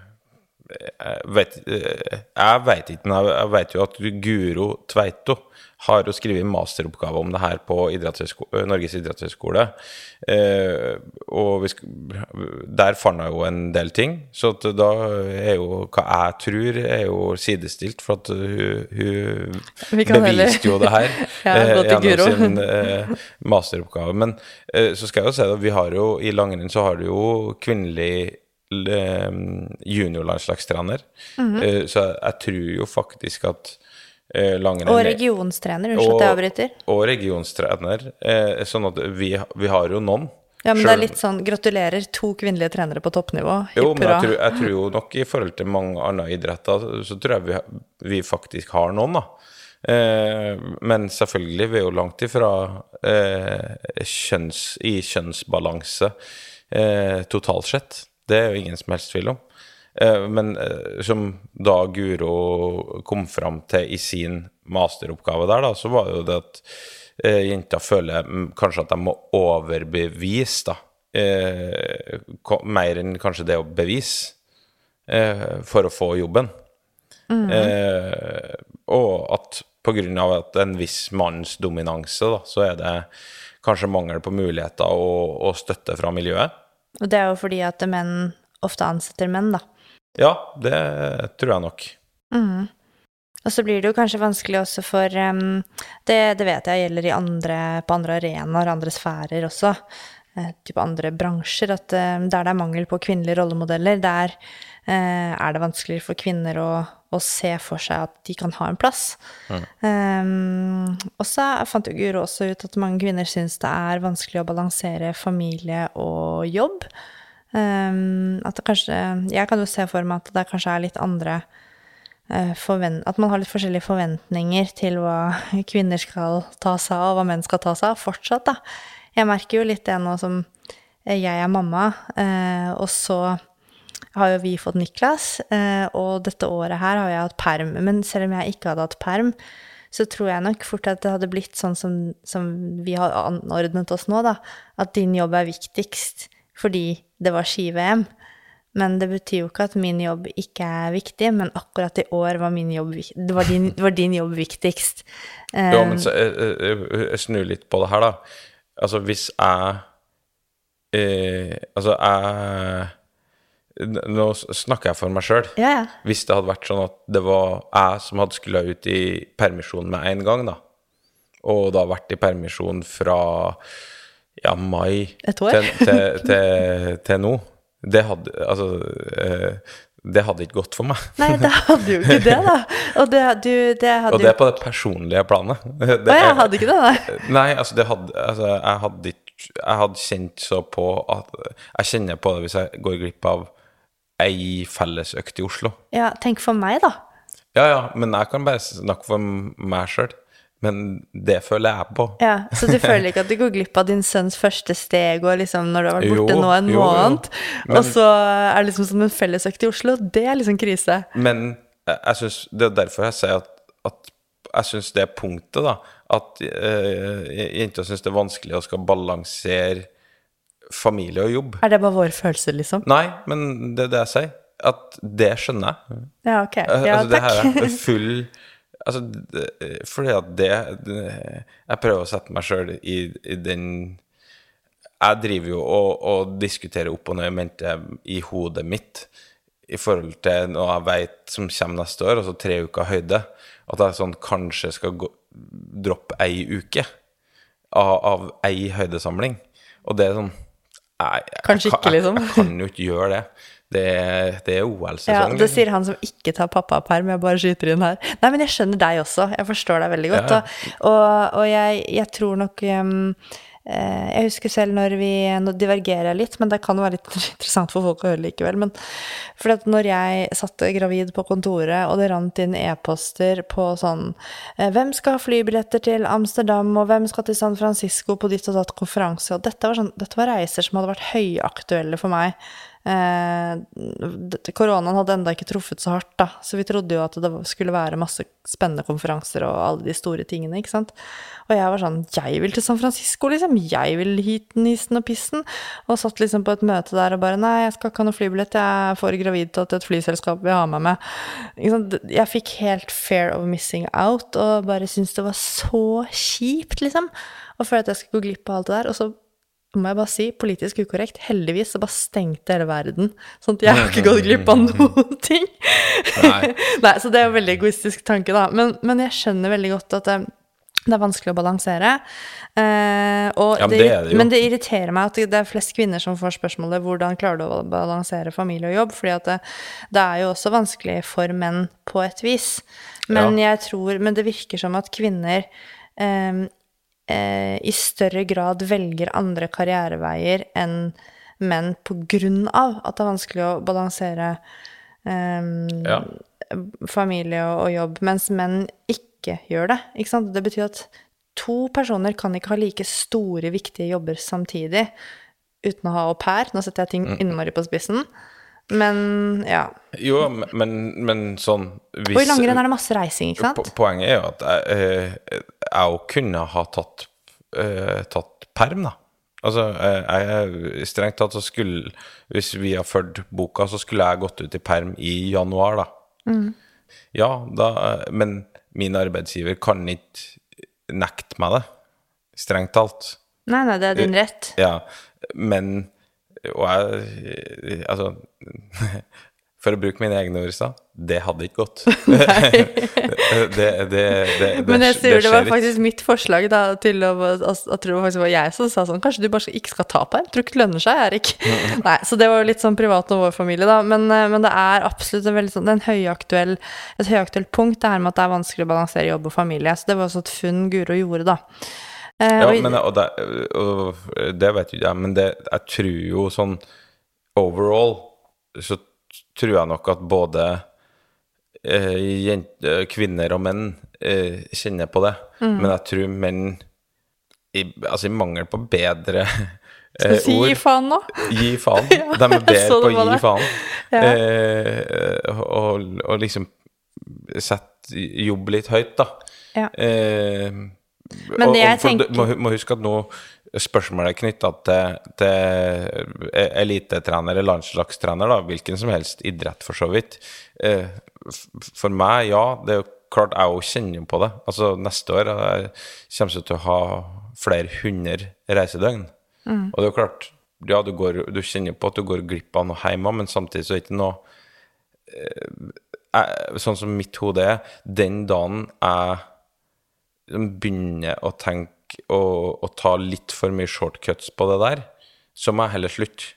vet, eh, jeg vet ikke, men jeg vet jo at Guro Tveito har jo skrevet masteroppgave om det her på Norges idrettshøgskole. Eh, og der fant jeg jo en del ting. Så da er jo hva jeg tror, er jo sidestilt, for at hun, hun beviste jo det her ja, eh, gjennom sin eh, masteroppgave. Men eh, så skal jeg jo si at vi har jo i langrenn så har du jo kvinnelig juniorlandslagstrener. Mm -hmm. Så jeg, jeg tror jo faktisk at eh, langrenn Og regionstrener, unnskyld at jeg avbryter. Og regionstrener. Eh, sånn at vi, vi, har jo noen. Ja, men Selv, det er litt sånn gratulerer, to kvinnelige trenere på toppnivå. Jo, men jeg tror, jeg tror, jo nok i forhold til mange andre idretter, så tror jeg vi, vi faktisk har noen, da. Eh, men selvfølgelig, vi er jo langt ifra eh, kjønns, i kjønnsbalanse eh, totalt sett. Det er jo ingen som helst tvil om. Eh, men eh, som da Guro kom fram til i sin masteroppgave der, da, så var det jo det at eh, jenter føler kanskje at de må overbevise, da. Mer enn kanskje det å bevise for å få jobben. Mm. og at på grunn av at en viss manns dominanse, da, så er det kanskje mangel på muligheter og, og støtte fra miljøet. Og det er jo fordi at menn ofte ansetter menn, da. Ja, det tror jeg nok. Og så blir det jo kanskje vanskelig også for um, det, det vet jeg gjelder i andre, på andre arenaer, andre sfærer også. uh, type andre bransjer. At uh, der det er mangel på kvinnelige rollemodeller, der uh, er det vanskeligere for kvinner å, å se for seg at de kan ha en plass. Em, og så fant jo Guro også ut at mange kvinner syns det er vanskelig å balansere familie og jobb. Um, at det kanskje Jeg kan jo se for meg at det kanskje er litt andre eh, forvent At man har litt forskjellige forventninger til hva kvinner skal ta seg av, og hva menn skal ta seg av, fortsatt, da. Jeg merker jo litt det nå som eh, jeg er mamma, eh, og så har jo vi fått Niklas, eh, og dette året her har jeg hatt perm. Men selv om jeg ikke hadde hatt perm, så tror jeg nok fort at det hadde blitt sånn som, som vi har anordnet oss nå, da. At din jobb er viktigst fordi det var ski-VM. Men det betyr jo ikke at min jobb ikke er viktig, men akkurat i år var min jobb var din, var din jobb viktigst. Um, jo, men så, jeg, jeg, jeg snur litt på det her, da. Altså, hvis jeg eh, Altså, jeg Nå snakker jeg for meg sjøl. ja, ja. Hvis det hadde vært sånn at det var jeg som hadde skulle ut i permisjon med en gang, da, og da vært i permisjon fra ja, mai? Til, til, til, til nå Det hadde Altså eh, Det hadde ikke gått for meg. Nei, det hadde jo ikke det, da. Og det, du, det hadde Og det er på det personlige planet. Det Å, jeg hadde ikke det, da. Nei, altså, det hadde, altså jeg, hadde ikke, jeg hadde kjent så på at Jeg kjenner på det hvis jeg går glipp av ei fellesøkt i Oslo. Ja, tenk for meg, da. Ja, ja, men jeg kan bare snakke for meg sjøl. Men det føler jeg på. Ja, Så du føler ikke at du går glipp av din sønns første steg og liksom når du har vært borte Jo, nå en jo, måned, Men- og så er det liksom som en fellesøkt i Oslo? Det er liksom krise. Men jeg, jeg synes, det er derfor jeg sier at, at jeg syns det punktet, da At øh, jenter syns det er vanskelig å skal balansere familie og jobb. Er det bare våre følelser, liksom? Nei, men det er det jeg sier. At det skjønner jeg. Ja, ok. Eh, Ja, altså, det her er full Altså, det, fordi at det, det Jeg prøver å sette meg sjøl i, i den Jeg driver jo og, og diskuterer opp og ned i mente i hodet mitt i forhold til noe jeg veit som kommer neste år, altså tre uker høyde. At jeg sånn kanskje skal gå, droppe ei uke av, av ei høydesamling. Og det er sånn jeg, Kanskje jeg, ikke, liksom. Jeg, jeg kan jo ikke gjøre det. Det, det er Ja, OL-sesong. det sier han som ikke tar pappaperm, jeg bare skyter inn her. Nei, men jeg skjønner deg også, jeg forstår deg veldig godt. Ja. Og, og, jeg, tror nok um, Jeg husker selv når vi Nå divergerer jeg litt, men det kan være litt interessant for folk å høre likevel. Men for når jeg satt gravid på kontoret, og det rant inn e-poster på sånn eh, Hvem skal ha flybilletter til Amsterdam, og hvem skal til San Francisco på ditt og datt konferanse? Og dette var, sånn, dette var reiser som hadde vært høyaktuelle for meg. Eh, koronaen hadde enda ikke truffet så hardt, da, så vi trodde jo at det skulle være masse spennende konferanser og alle de store tingene, ikke sant. Og jeg var sånn Jeg vil til San Francisco, liksom. Jeg vil hit, nissen og pissen. Og satt liksom på et møte der og bare Nei, jeg skal ikke ha noe flybillett, jeg er for gravid til at et flyselskap vil ha meg med. Ikke sant? Jeg fikk helt fair of missing out, og bare syntes det var så kjipt, liksom. Og følte at jeg skulle gå glipp av alt det der. Og så må jeg bare si, politisk ukorrekt, heldigvis så bare stengte hele verden. Sånn at jeg har ikke gått glipp av noen ting. Nei. Nei, så det er en veldig egoistisk tanke, da. Men, men jeg skjønner veldig godt at det, det er vanskelig å balansere. Eh, og Ja, men det, det. Men det irriterer meg at det er flest kvinner som får spørsmålet hvordan klarer du å balansere familie og jobb, fordi at det, det er jo også vanskelig for menn på et vis. Men jeg tror, men det virker som at kvinner eh, eh, i større grad velger andre karriereveier enn menn på grunn av at det er vanskelig å balansere eh, Ja. familie og, og jobb, mens menn ikke gjør det. Ikke sant? Det betyr at to personer kan ikke ha like store, viktige jobber samtidig uten å ha au pair. Nå setter jeg ting innmari på spissen. Men ja. Jo, men- men, sånn hvis, Og i langrenn er det masse reising, ikke sant? Poenget er jo at jeg, òg kunne ha tatt, uh, tatt perm, da. Altså, jeg jeg, strengt tatt så skulle Hvis vi har fulgt boka, så skulle jeg gått ut i perm i januar, da. Mm. Ja, da eh, Men min arbeidsgiver kan ikke nekte meg det. Strengt talt. Nei, nei, det er din rett. Ja, men Og jeg Altså For å bruke mine egne ord sa det hadde ikke gått. det, det, det, Men jeg sier det var faktisk mitt forslag da, til å Jeg tror det faktisk var jeg som sa sånn Kanskje du bare ikke skal ta på en? Tror ikke det lønner seg, Erik. Nei, så det var jo litt sånn privat om vår familie, da. Men, eh, men det er absolutt en veldig sånn, en høyaktuell, et høyaktuelt punkt, det her med at det er vanskelig å balansere jobb og familie. Så det var også et funn Guro gjorde, da. Eh, Ja, og- men, og det, og det vet jo jeg, men det, jeg tror jo sånn overall så tror jeg nok at både eh, jente, kvinner og menn eh, kjenner på det. Mm. Men jeg tror menn, i, altså i mangel på bedre Skal vi si ord gi faen nå? Gi faen. Ja, De er bedre på å gi faen. Ja. Eh, og, og liksom sette jobb litt høyt, da. Ja. Eh, Men det jeg tenker- du må, må huske at nå spørsmålet er knytta til, til elitetrener eller landslagstrener, da, hvilken som helst idrett, for så vidt. Eh, for meg, ja, det er jo klart jeg òg kjenner på det. Altså, neste år jeg kommer jeg til å ha flere hundre reisedøgn. Og det er jo klart, ja, du, går, du kjenner på at du går glipp av noe hjemme, men samtidig så er det ikke noe jeg, Sånn som mitt hode er, den dagen jeg begynner å tenke og, å, ta litt for mye shortcuts på det der, så må jeg heller slutte.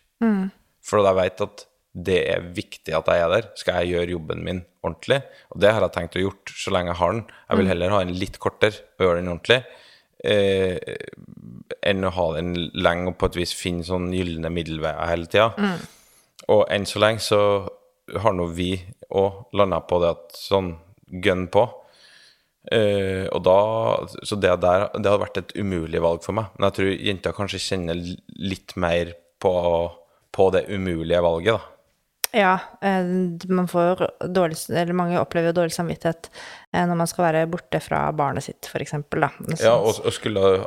For da jeg vet at det er viktig at jeg er der. Skal jeg gjøre jobben min ordentlig? Og det har jeg tenkt å gjort så lenge jeg har den. Jeg vil heller ha den litt kortere og gjøre den ordentlig. Eh, enn å ha den lenge og på et vis finne sånn gylne middelveier hele tida. Og enn så lenge så har nå vi òg landa på det at sånn gønn på. Eh, og da Så det der Det hadde vært et umulig valg for meg. Men jeg tror jenter kanskje kjenner litt mer på, på det umulige valget, da. Ja, eh, man får dårlig, eller mange opplever jo dårlig samvittighet eh, når man skal være borte fra barnet sitt, da. Ja, og, og skulle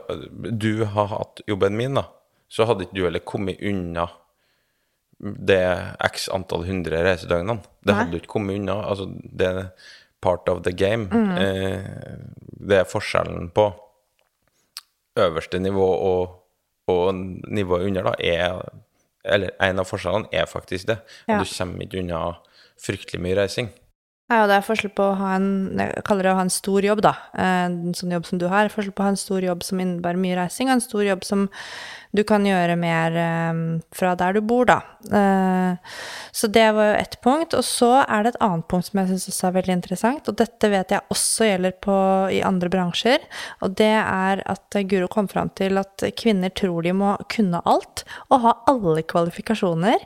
du ha hatt jobben min, da, så hadde ikke du heller kommet unna det x antall hundre reisedøgnene. Det hadde du ikke kommet unna. Altså, det part of the game. Eh, det er forskjellen på øverste nivå og, og nivået under, da, er Eller en av forskjellene er faktisk det. Ja. Du kommer ikke unna fryktelig mye reising. Ja, og det er forskjell på å ha en Jeg kaller det å ha en stor jobb, da. Eh, En sånn jobb som du har. Forskjell på å ha en stor jobb som innebærer mye reising, og en stor jobb som du kan gjøre mer eh, fra der du bor, da. Eh, så det var jo ett punkt. Og så er det et annet punkt som jeg syns også er veldig interessant, og dette vet jeg også gjelder på, i andre bransjer, og det er at Guro kom fram til at kvinner tror de må kunne alt, og ha alle kvalifikasjoner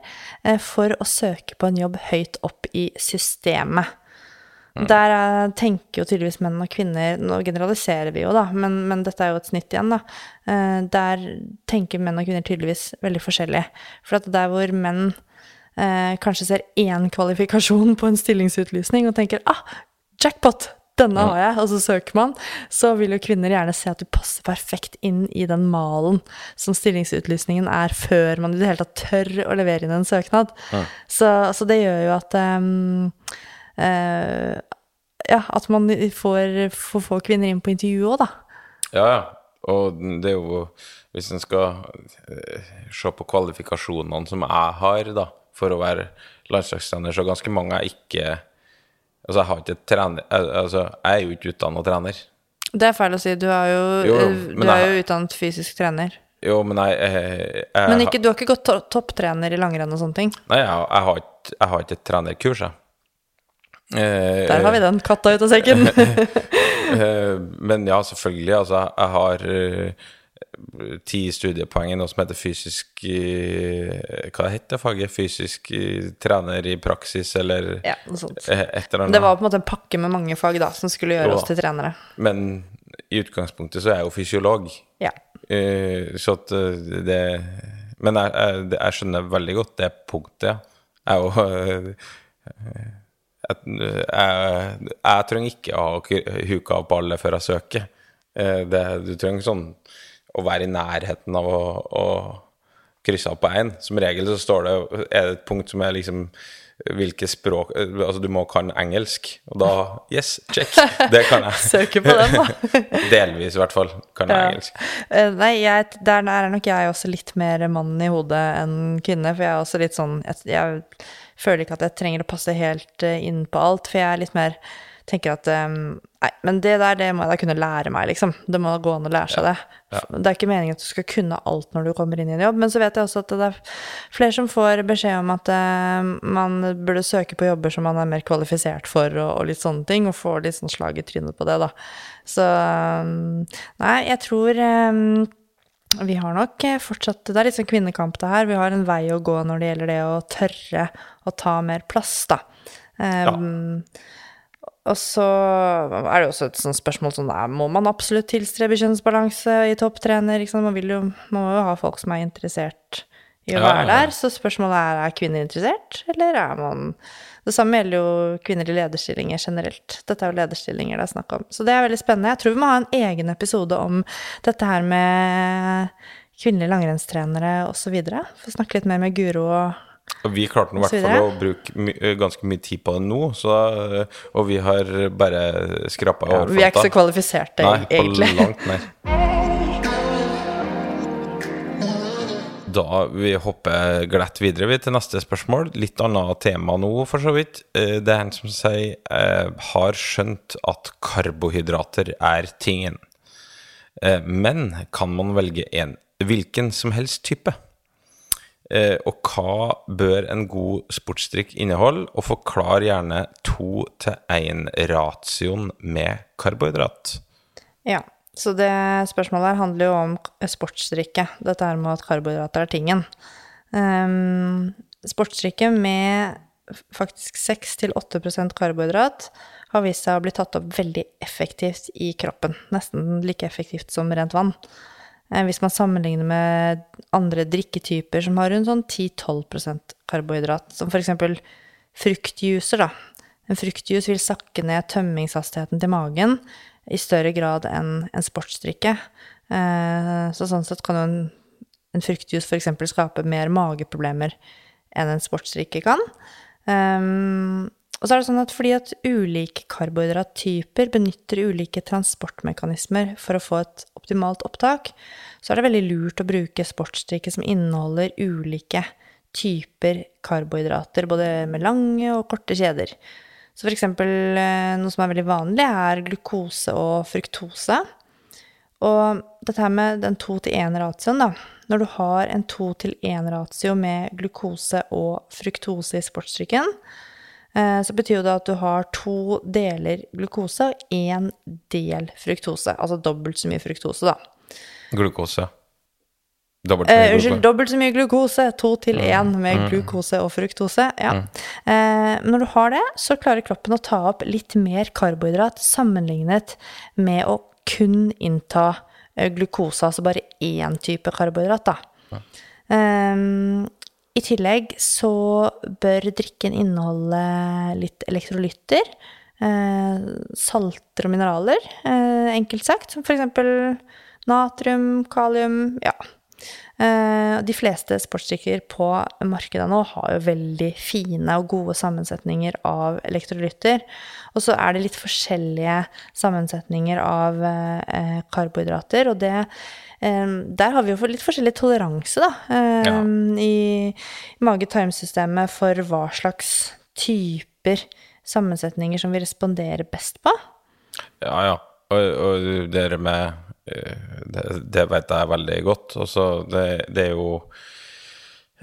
eh, for å søke på en jobb høyt opp i systemet. Der er, tenker jo tydeligvis menn og kvinner Nå generaliserer vi jo, da, men, men dette er jo et snitt igjen, da. Eh, der tenker menn og kvinner tydeligvis veldig forskjellig. For at der hvor menn eh, kanskje ser én kvalifikasjon på en stillingsutlysning og tenker ah, jackpot! Denne har jeg, og så søker man. Så vil jo kvinner gjerne se at du passer perfekt inn i den malen som stillingsutlysningen er, før man i det hele tatt tør å levere inn en søknad. Så, så det gjør jo at um, eh, ja, at man får, får få kvinner inn på intervju òg, da. Ja, ja. Og det er jo Hvis en skal eh, se på kvalifikasjonene som jeg har da, for å være landslagstrener, så ganske mange er ikke Altså, jeg har ikke trener Altså, jeg er jo ikke utdanna trener. Det er feil å si. Du er jo, Jo, eh, du er jo utdannet fysisk trener. Jo, men jeg, jeg, jeg Men ikke, du har ikke gått to topptrener i langrenn og sånne ting? Nei, jeg, jeg, har ikke, jeg har ikke et trenerkurs, jeg. Eh, Der har vi den. Katta ut av sekken. Eh, Men ja, selvfølgelig. Altså, jeg har eh, ti studiepoeng i noe som heter fysisk Hva heter faget? Fysisk trener i praksis, eller Ja, noe sånt. et eller annet. Det var på en måte en pakke med mange fag da, som skulle gjøre oss til trenere. Men i utgangspunktet så er jeg jo fysiolog. Ja. Eh, så at det Men jeg, jeg, jeg skjønner veldig godt det punktet, ja. Jeg er jo jeg, jeg, jeg trenger ikke å ha huka opp alle før jeg søker. Eh, Det, du trenger sånn å være i nærheten av å, å krysse av på én. Som regel så står det er det et punkt som er liksom hvilke språk Altså, du må kan engelsk. Og da Yes, check! Det kan jeg. Søker på den, da. Delvis, i hvert fall, kan jeg Ja. engelsk. Eh, Nei, jeg, der er nok jeg også litt mer mann i hodet enn kvinne. For jeg er også litt sånn Jeg, jeg føler ikke at jeg trenger å passe helt eh, inn på alt. For jeg er litt mer tenker at um, Nei, men det der, det må jeg da kunne lære meg, liksom. Det må gå an å lære seg det. Det er ikke meningen at du skal kunne alt når du kommer inn i en jobb, men så vet jeg også at det er flere som får beskjed om at uh, man burde søke på jobber som man er mer kvalifisert for, og, og litt sånne ting, og får litt sånn slag i trynet på det, da. Så um, Nei, jeg tror um, vi har nok eh, fortsatt Det er litt sånn kvinnekamp, det her. Vi har en vei å gå når det gjelder det å tørre å ta mer plass, da. Um, Og så er det jo også et sånt spørsmål sånn er, Må man absolutt tilstrebe kjønnsbalanse i topptrener? Man, vil jo, man må jo ha folk som er interessert i å være ja, ja. der. Så spørsmålet er er kvinner interessert, eller er man Det samme gjelder jo kvinner i lederstillinger generelt. Dette er jo lederstillinger det er snakk om. Så det er veldig spennende. Jeg tror vi må ha en egen episode om dette her med kvinnelige langrennstrenere osv. Få snakke litt mer med Guro og Og vi klarte nå i hvert fall å bruke my eh, ganske mye tid på det nå, så, eh, og vi har bare skrapa ja, Vi er ikke så kvalifiserte, Nei, på langt nær. Da vi hopper glatt videre vi til neste spørsmål. Litt annet tema nå, for så vidt. Eh, Det er en som sier eh, har skjønt at karbohydrater er tingen. Eh, men kan man velge en hvilken som helst type? Og hva bør en god sportsdrikk inneholde? Og forklar gjerne to til én-ratioen med karbohydrat. Ja, så det spørsmålet her handler jo om sportsdrikke. Dette her med at karbohydrater er tingen. Um, sportsdrikke med faktisk 6-8% karbohydrat har vist seg å bli tatt opp veldig effektivt i kroppen. Nesten like effektivt som rent vann. Eh, Hvis man sammenligner med andre drikketyper som har rundt sånn 10-12% karbohydrat, som eksempel fruktjuicer, da. En fruktjuice vil sakke ned tømmingshastigheten til magen i større grad enn en sportsdrikke. Eh, Så sånn sett kan jo en, en fruktjuice f.eks. skape mer mageproblemer enn en sportsdrikke kan. Um, og så er det sånn at fordi at ulike karbohydrattyper benytter ulike transportmekanismer for å få et optimalt opptak, så er det veldig lurt å bruke sportsdrikke som inneholder ulike typer karbohydrater, både med lange og korte kjeder. Så eksempel eh, noe som er veldig vanlig, er glukose og fruktose. Og dette her med den 2-til-1-ratioen, da. Når du har en 2-til-1-ratio med glukose og fruktose i sportsdrikken, eh, så betyr det at du har to deler glukose og én del fruktose. Altså dobbelt så mye fruktose, da. Glukose. Dobbelt så Eh, mye unnskyld, glukose. dobbelt så mye glukose. To til én med glukose og fruktose. Ja. Eh, når du har det, så klarer kroppen å ta opp litt mer karbohydrat sammenlignet med å kun innta eh, glukose, altså bare én type karbohydrat, da. Eh, I tillegg så bør drikken inneholde litt elektrolytter. Eh, salter og mineraler, eh, enkelt sagt. Som for eksempel natrium, kalium, ja. Eh, de fleste sportsdrikker på markedet nå har jo veldig fine og gode sammensetninger av elektrolytter. Og så er det litt forskjellige sammensetninger av eh, karbohydrater, og det eh, Der har vi jo litt forskjellig toleranse, da, Ja. i mage-tarmsystemet for hva slags typer sammensetninger som vi responderer best på. Ja, ja. Og, og det med det, det vet jeg veldig godt. Og så det, det er jo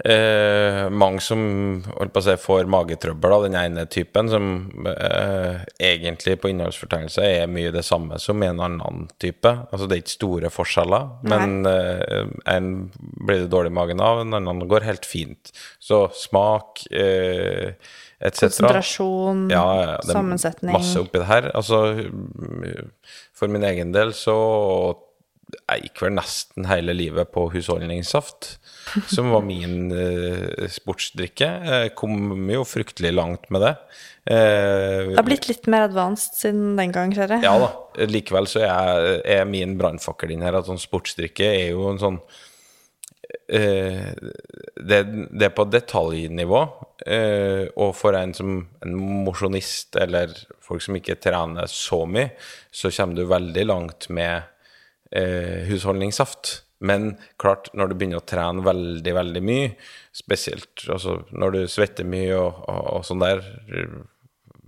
Eh, mange som holdt på å si, får magetrøbbel av den ene typen, som eh, egentlig på innholdsfortegnelse er mye det samme som en annen type. Altså det er ikke store forskjeller, men eh, en blir det dårlig i magen av, en annen går helt fint. Så smak eh, etc. Konsentrasjon, Ja, ja, det er sammensetning. Masse oppi det her. Altså, for min egen del så jeg gikk vel nesten hele livet på husholdningssaft, som var min eh, sportsdrikke. Jeg kom jo fryktelig langt med det. Eh, Det har blitt litt mer advanced siden den gang, ser jeg. ja da. Likevel så er, er min brannfakkel inn her at sånn sportsdrikke er jo en sånn det, det er på detaljnivå, eh, og for en som en mosjonist eller folk som ikke trener så mye, så kommer du veldig langt med eh, husholdningssaft. Men klart, når du begynner å trene veldig, veldig mye, spesielt altså når du svetter mye og, og, og sånn der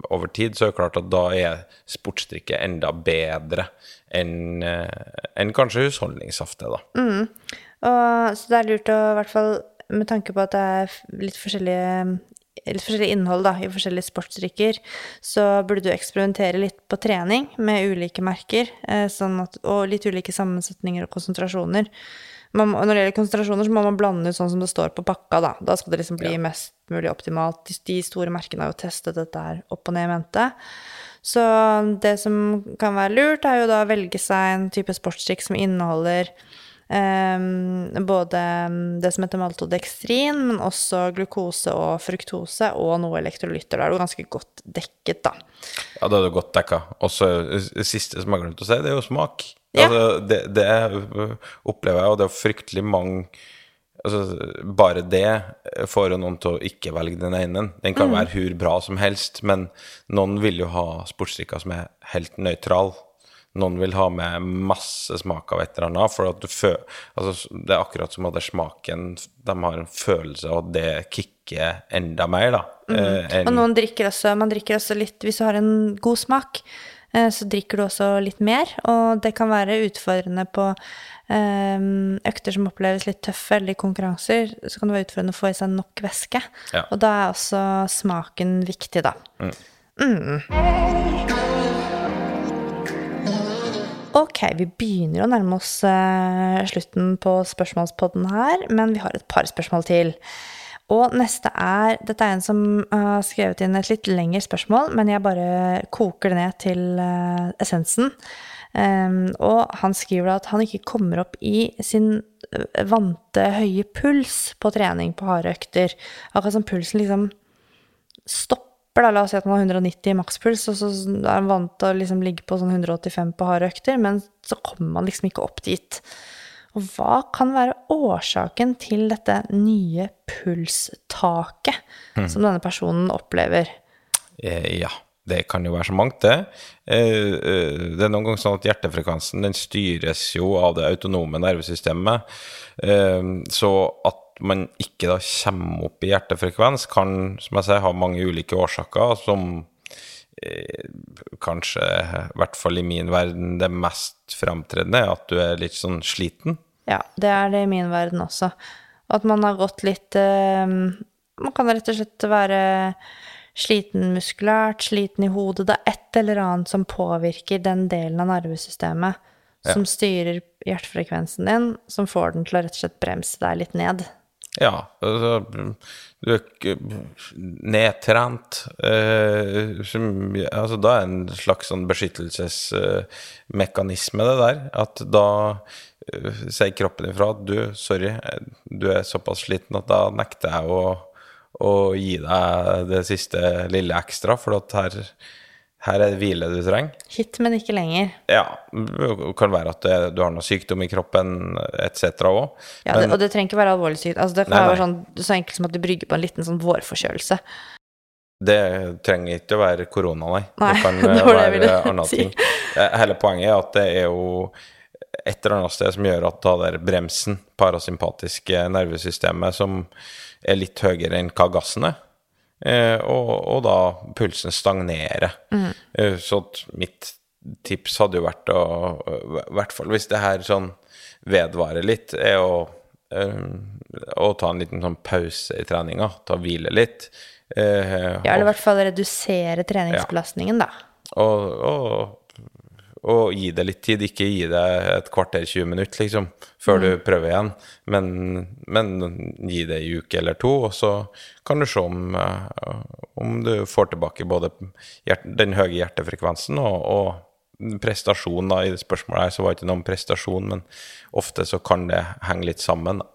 over tid, så er det klart at da er sportsdrikke enda bedre enn eh, enn kanskje husholdningssaft er, da. Og, så det er lurt å, i hvert fall med tanke på at det er litt forskjellige litt forskjellig innhold da, i forskjellige sportsdrikker, så burde du eksperimentere litt på trening med ulike merker, eh, sånn at, og litt ulike sammensetninger og konsentrasjoner. Man, og når det gjelder konsentrasjoner, så må man blande ut sånn som det står på pakka, da. Da skal det liksom bli mest mulig optimalt. De, de store merkene har jo testet dette her opp og ned i mente. Så det som kan være lurt, er jo da å velge seg en type sportsdrikk som inneholder Ehm, både det som heter maltodekstrin, men også glukose og fruktose og noe elektrolytter. Da er du ganske godt dekket, da. Ja, da er du godt dekka. Og så det siste som jeg har glemt å si, det er jo smak. Ja. Altså, det, det opplever jeg, og det er fryktelig mange Altså, bare det får jo noen til å ikke velge den ene. Den kan være hur bra som helst, men noen vil jo ha sportsdrikker som er helt nøytral. Noen vil ha med masse smak av et eller annet. For at du fø altså, det er akkurat som at det er smaken De har en følelse av at det kicker enda mer, da. eh, en... Og noen drikker også, man drikker også litt Hvis du har en god smak, eh, så drikker du også litt mer. Og det kan være utfordrende på eh, økter som oppleves litt tøffe, eller i konkurranser. Så kan det være utfordrende å få i seg nok væske. Ja. Og da er også smaken viktig, da. Ok, vi begynner å nærme oss eh, slutten på spørsmålspodden her, men vi har et par spørsmål til. Og neste er Dette er en som har skrevet inn et litt lengre spørsmål, men jeg bare koker det ned til eh, essensen. Ehm, og han skriver at han ikke kommer opp i sin eh, vante høye puls på trening på harde økter. Akkurat som pulsen liksom stopper, da. La oss si at man har 190 i makspuls, og så er man vant til å liksom ligge på sånn 185 på harde økter, men så kommer man liksom ikke opp dit. Og hva kan være årsaken til dette nye pulstaket som denne personen opplever? Eh, Ja, det kan jo være så mangt, det. Eh, eh, Det er noen ganger sånn at hjertefrekvensen den styres jo av det autonome nervesystemet. Eh, Så at man ikke da kommer opp i hjertefrekvens, kan, som jeg sier, ha mange ulike årsaker, som kanskje, i hvert fall i min verden, det mest fremtredende er at du er litt sånn sliten. Ja, det er det i min verden også. At man har gått litt Man kan rett og slett være sliten muskulært, sliten i hodet. Det er et eller annet som påvirker den delen av nervesystemet som styrer hjertefrekvensen din, som får den til å rett og slett bremse deg litt ned. Ja, altså, du er nedtrent. Eh, som, altså, da er en slags sånn beskyttelsesmekanisme, det der. At da eh, sier kroppen ifra at du, sorry, eh, du er såpass sliten at da nekter jeg å, å gi deg det siste lille ekstra, for her, her er det hvile du trenger. Hit, men ikke lenger. Ja, det kan være at det, du har noe sykdom i kroppen etc. òg. Ja, det, og det trenger ikke være alvorlig sykt. Altså, det kan Nei, være sånn, så enkelt som at du brygger på en liten sånn vårforkjølelse. Det trenger ikke å være korona, nei. Nei, det kan det være andre si. ting. Eh, Hele poenget er at det er jo et eller annet sted som gjør at da der bremsen, parasympatiske nervesystemet, som er litt høyere enn hva gassen er, eh, og, og da pulsen stagnerer. Mm. Eh, Så mitt tips hadde jo vært å, i hvert fall hvis det her sånn vedvarer litt, er å eh, å ta en liten sånn pause i treninga. Ta og hvile litt. Eh, Ja, eller i hvert fall redusere treningsbelastningen, da. og, og, og gi det litt tid. Ikke gi det et kvarter, 20 minutter, liksom, før du prøver igjen. Men, men gi det en uke eller to, og så kan du se om, eh, om du får tilbake både den høye hjertefrekvensen og, og prestasjon. Da. I det spørsmålet her så var det ikke noe om prestasjon, men ofte så kan det henge litt sammen. Da.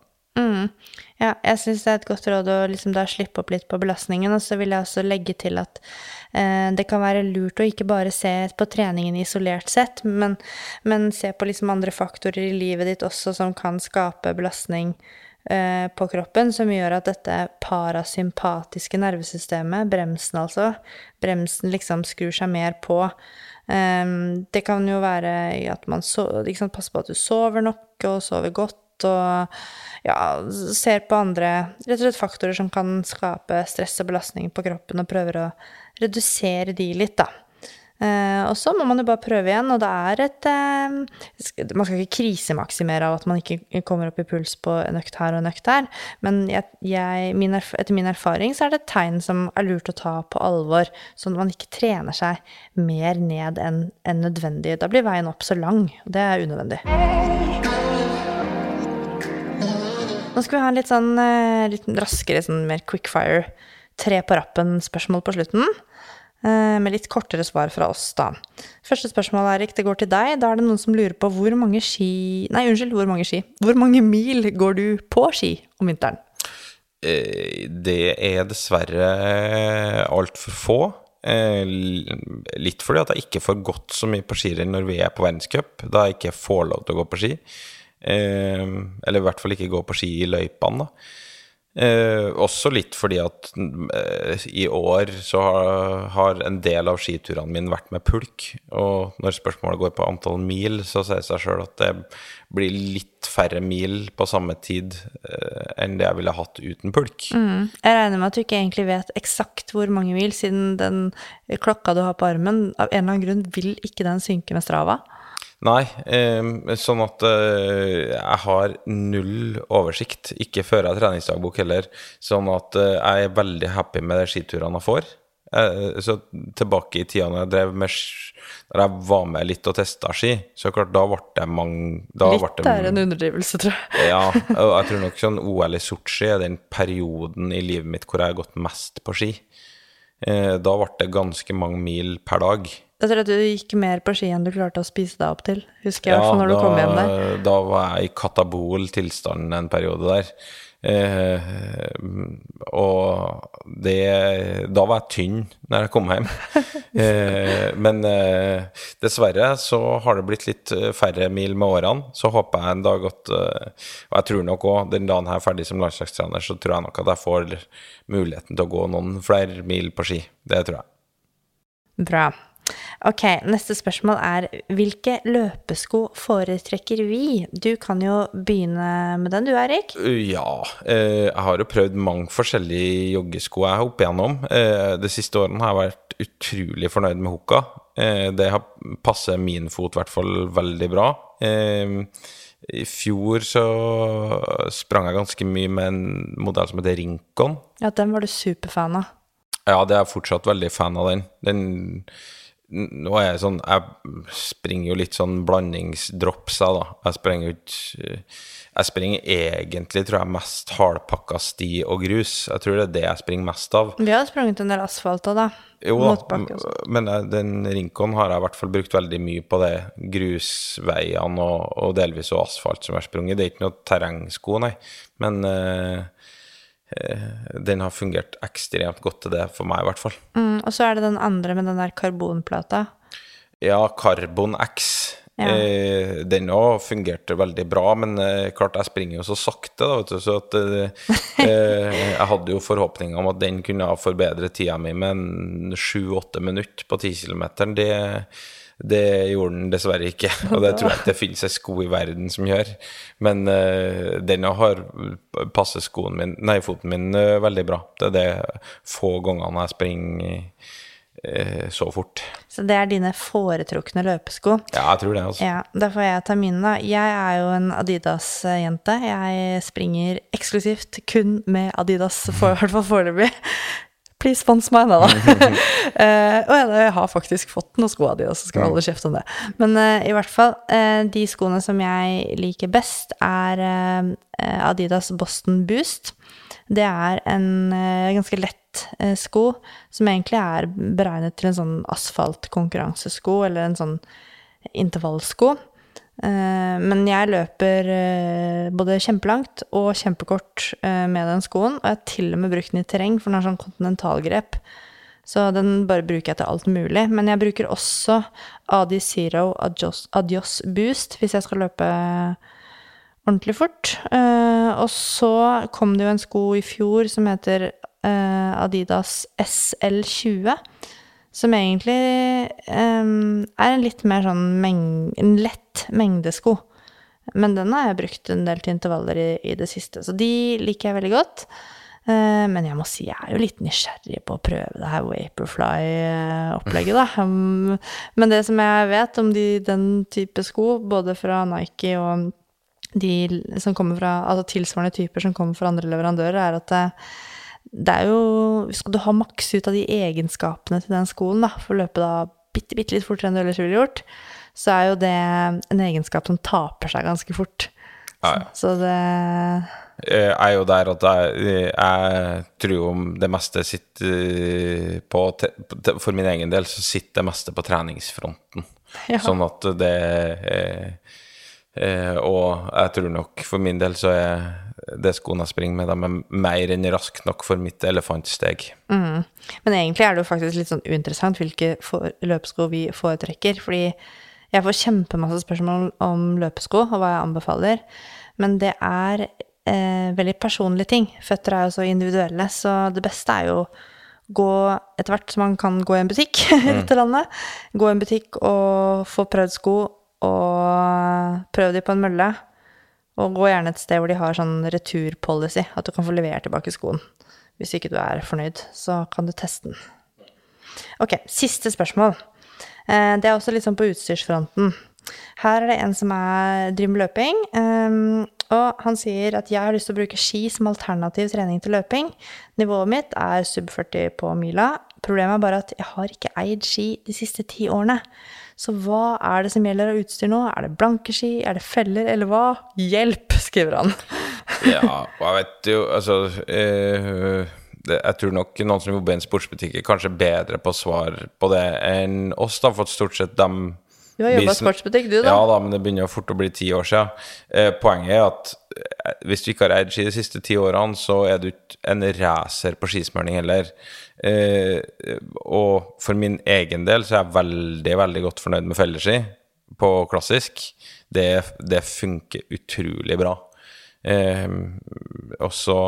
Ja, jeg syns det er et godt råd å liksom da slippe opp litt på belastningen. Og så vil jeg også legge til at eh, det kan være lurt å ikke bare se på treningen isolert sett, men, men se på liksom andre faktorer i livet ditt også som kan skape belastning eh, på kroppen, som gjør at dette parasympatiske nervesystemet, bremsen altså, bremsen liksom skrur seg mer på. Eh, det kan jo være at man so liksom, passer på at du sover nok og sover godt og ja, ser på andre rett og slett faktorer som kan skape stress og belastning på kroppen, og prøver å redusere de litt, da. Eh, og så må man jo bare prøve igjen, og det er et eh, Man skal ikke krisemaksimere av at man ikke kommer opp i puls på en økt her og en økt der, men jeg, jeg, min erf etter min erfaring så er det et tegn som er lurt å ta på alvor, sånn at man ikke trener seg mer ned enn enn nødvendig. Da blir veien opp så lang, og det er unødvendig. Nå skal vi ha en litt sånn eh, litt raskere, sånn mer quickfire, tre på rappen-spørsmål på slutten. eh, Med litt kortere svar fra oss, da. Første spørsmål, Erik, det går til deg. Da er det noen som lurer på hvor mange ski Nei, unnskyld, hvor mange ski? Hvor mange mil går du på ski om vinteren? Eh, Det er dessverre altfor få. Litt fordi at jeg ikke får gått så mye på skirenn når vi er på verdenscup, da jeg ikke får lov til å gå på ski. Eh, Eller i hvert fall ikke gå på ski i løypene, da. Eh, også litt fordi at eh, i år så har, har en del av skiturene mine vært med pulk. Og når spørsmålet går på antall mil, så sier det seg sjøl at det blir litt færre mil på samme tid eh, enn det jeg ville hatt uten pulk. Jeg regner med at du ikke egentlig vet eksakt hvor mange mil, siden den klokka du har på armen, av en eller annen grunn vil ikke den synke med Strava. Nei, eh, sånn at eh, jeg har null oversikt. Ikke fører jeg treningsdagbok heller. Sånn at eh, jeg er veldig happy med de skiturene jeg får. Eh, så tilbake i tida når jeg drev med Når jeg var med litt og testa ski, så klart da ble det mange Litt det- er en underdrivelse, tror jeg. Ja, og jeg tror nok sånn OL i Sotsji er den perioden i livet mitt hvor jeg har gått mest på ski. Eh, Da ble det ganske mange mil per dag. Jeg tror at du gikk mer på ski enn du klarte å spise deg opp til. Husker jeg fall når du kom hjem der. da var jeg i katabol tilstand en periode der. Eh, og det Da var jeg tynn når jeg kom hjem. Eh, men eh, dessverre så har det blitt litt eh, færre mil med årene. Så håper jeg en dag at eh, Og jeg tror nok òg, den dagen jeg er ferdig som landslagstrener, så tror jeg nok at jeg får muligheten til å gå noen flere mil på ski. Det tror jeg. Bra. Ok, neste spørsmål er hvilke løpesko foretrekker vi? Du kan jo begynne med den du, Erik. Ja, eh, jeg har jo prøvd mange forskjellige joggesko jeg opp igjennom. Eh, de siste årene har jeg vært utrolig fornøyd med Hoka. Eh, det passer min fot i hvert fall veldig bra. Eh, I fjor så sprang jeg ganske mye med en modell som heter Rincon. Ja, den var du superfan av. Ja, det er jeg fortsatt veldig fan av den. den nå er jeg sånn Jeg springer jo litt sånn blandingsdropsa da. Jeg springer jo ikke Jeg springer egentlig, tror jeg, mest hardpakka sti og grus. Jeg tror det er det jeg springer mest av. Vi har sprunget en del asfalt òg, da. Jo da, men eh, den Rincon har jeg i hvert fall brukt veldig mye på det. Grusveiene og, og delvis også asfalt som jeg har sprunget. Det er ikke noe terrengsko, nei. Men eh, eh, den har fungert ekstremt godt til det, for meg i hvert fall. Mm, og så er det den andre med den der karbonplata. Ja, Carbon X. Ja. Eh, den òg fungerte veldig bra, men eh, klart jeg springer jo så sakte, da, vet du, så at eh, eh, Jeg hadde jo forhåpninger om at den kunne forbedre tida mi med sju-åtte minutter på ti km. Det, det gjorde den dessverre ikke, og det tror jeg ikke det finnes en sko i verden som gjør. Men uh, den har passet skoen min, nei, foten min uh, veldig bra. Det er det få gangene jeg springer uh, så fort. Så det er dine foretrukne løpesko. Ja, jeg tror det, altså. Ja, da får jeg ta mine, da. Jeg er jo en Adidas-jente. Jeg springer eksklusivt kun med Adidas, for, i hvert fall foreløpig. Please spons meg da. Eh, og jeg, har faktisk fått noen sko av Adidas, så skal holde kjeft om det. Men eh, i hvert fall, eh, de skoene som jeg liker best, er eh, Adidas Boston Boost. Det er en eh, ganske lett eh, sko, som egentlig er beregnet til en sånn asfaltkonkurransesko, eller en sånn intervallsko. Eh, men jeg løper eh, både kjempelangt og kjempekort eh, med den skoen, og jeg har til og med brukt den i terreng, for den har sånn kontinentalgrep. Så den bare bruker jeg til alt mulig. Men jeg bruker også Adi Zero Adios, Adios Boost hvis jeg skal løpe ordentlig fort. Og så kom det jo en sko i fjor som heter Adidas SL20. Som egentlig um, er en litt mer sånn meng en lett mengdesko. Men den har jeg brukt en del til intervaller i, i det siste, så de liker jeg veldig godt. Eh, men jeg må si jeg er jo litt nysgjerrig på å prøve det her Vaporfly-opplegget, da. Um, men det som jeg vet om de, den type sko, både fra Nike og de som kommer fra, altså tilsvarende typer som kommer fra andre leverandører, er at det, det er jo Skal du ha maks ut av de egenskapene til den skolen, da, for å løpe da bitte, bitte litt fortere enn du ellers ville gjort, så er jo det en egenskap som taper seg ganske fort. Ja, ja. Så det Jeg er jo der at jeg, jeg tror jo om det meste sitter eh, på For min egen del så sitter det meste på treningsfronten. Ja. Sånn at det eh, eh, Og jeg tror nok for min del så er det skoene jeg springer med, de er mer enn raskt nok for mitt elefantsteg. Men egentlig er det jo faktisk litt sånn uinteressant hvilke for- løpesko vi foretrekker. Fordi jeg får kjempemasse spørsmål om løpesko og hva jeg anbefaler. Men det er eh, veldig personlige ting. Føtter er jo så individuelle, så det beste er jo gå etter hvert som man kan gå i en butikk i dette landet. Gå i en butikk og få prøvd sko, og prøv de på en mølle. Og gå gjerne et sted hvor de har sånn returpolicy, at du kan få levert tilbake skoen. Hvis ikke du er fornøyd, så kan du teste den. Ok, siste spørsmål. Eh, Det er også litt sånn på utstyrsfronten. Her er det en som er, driver med løping, ehm, og han sier at jeg har lyst til å bruke ski som alternativ trening til løping. Nivået mitt er sub 40 på mila. Problemet er bare at jeg har ikke eid ski de siste ti årene. Så hva er det som gjelder av utstyr nå? Er det blanke ski? Er det feller, eller hva? Hjelp, skriver han. Ja, og jeg vet jo Altså eh, det, Jeg tror nok noen som jobber i en sportsbutikk, er kanskje bedre på svar på det enn oss, da, for stort sett dem Du har jobba i sportsbutikk, du, da. Ja da, men det begynner jo fort å bli ti år siden. Eh, poenget er at eh, hvis du ikke har eid ski de siste ti årene, så er du ikke en racer på skismøring heller. Eh, og for min egen del så er jeg veldig, veldig godt fornøyd med felleski på klassisk. Det, det funker utrolig bra. Eh, også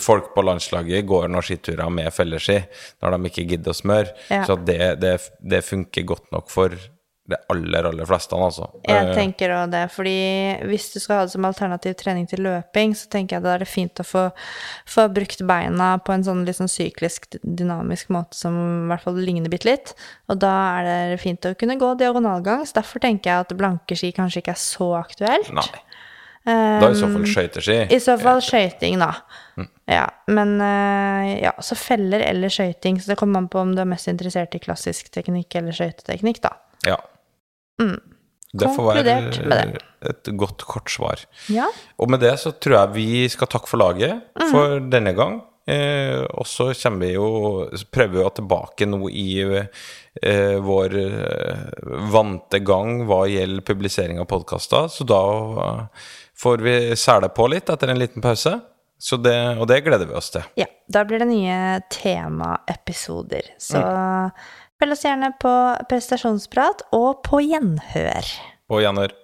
folk på landslaget går nå skiturer med felleski når de ikke gidder å smøre. Ja. Så det, det, det funker godt nok for det aller, aller fleste, altså. Jeg Eh, tenker også det, fordi hvis du skal ha det som alternativ trening til løping, så tenker jeg da er det fint å få, få brukt beina på en sånn litt sånn syklisk, dynamisk måte som i hvert fall ligner bitte litt. Og da er det fint å kunne gå diagonalgang, så derfor tenker jeg at blanke ski kanskje ikke er så aktuelt. Nei. Da i så fall skøyteski. I så fall skøyting, da. Ja, men eh, ja, så feller eller skøyting, så det kommer an på om du er mest interessert i klassisk teknikk eller skøyteteknikk, da. Ja. Det får være Mm. Konkludert et godt, kort svar. Ja. Og med det så tror jeg vi skal takke for laget Mm. for denne gang. Eh, og så kommer vi jo prøver vi jo tilbake nå i eh, vår eh, vante gang hva gjelder publisering av podkaster. Så da får vi sele på litt etter en liten pause. Så det, og det gleder vi oss til. Ja, da blir det nye temaepisoder. Så følg oss gjerne på prestasjonsprat og på gjenhør. På Janner,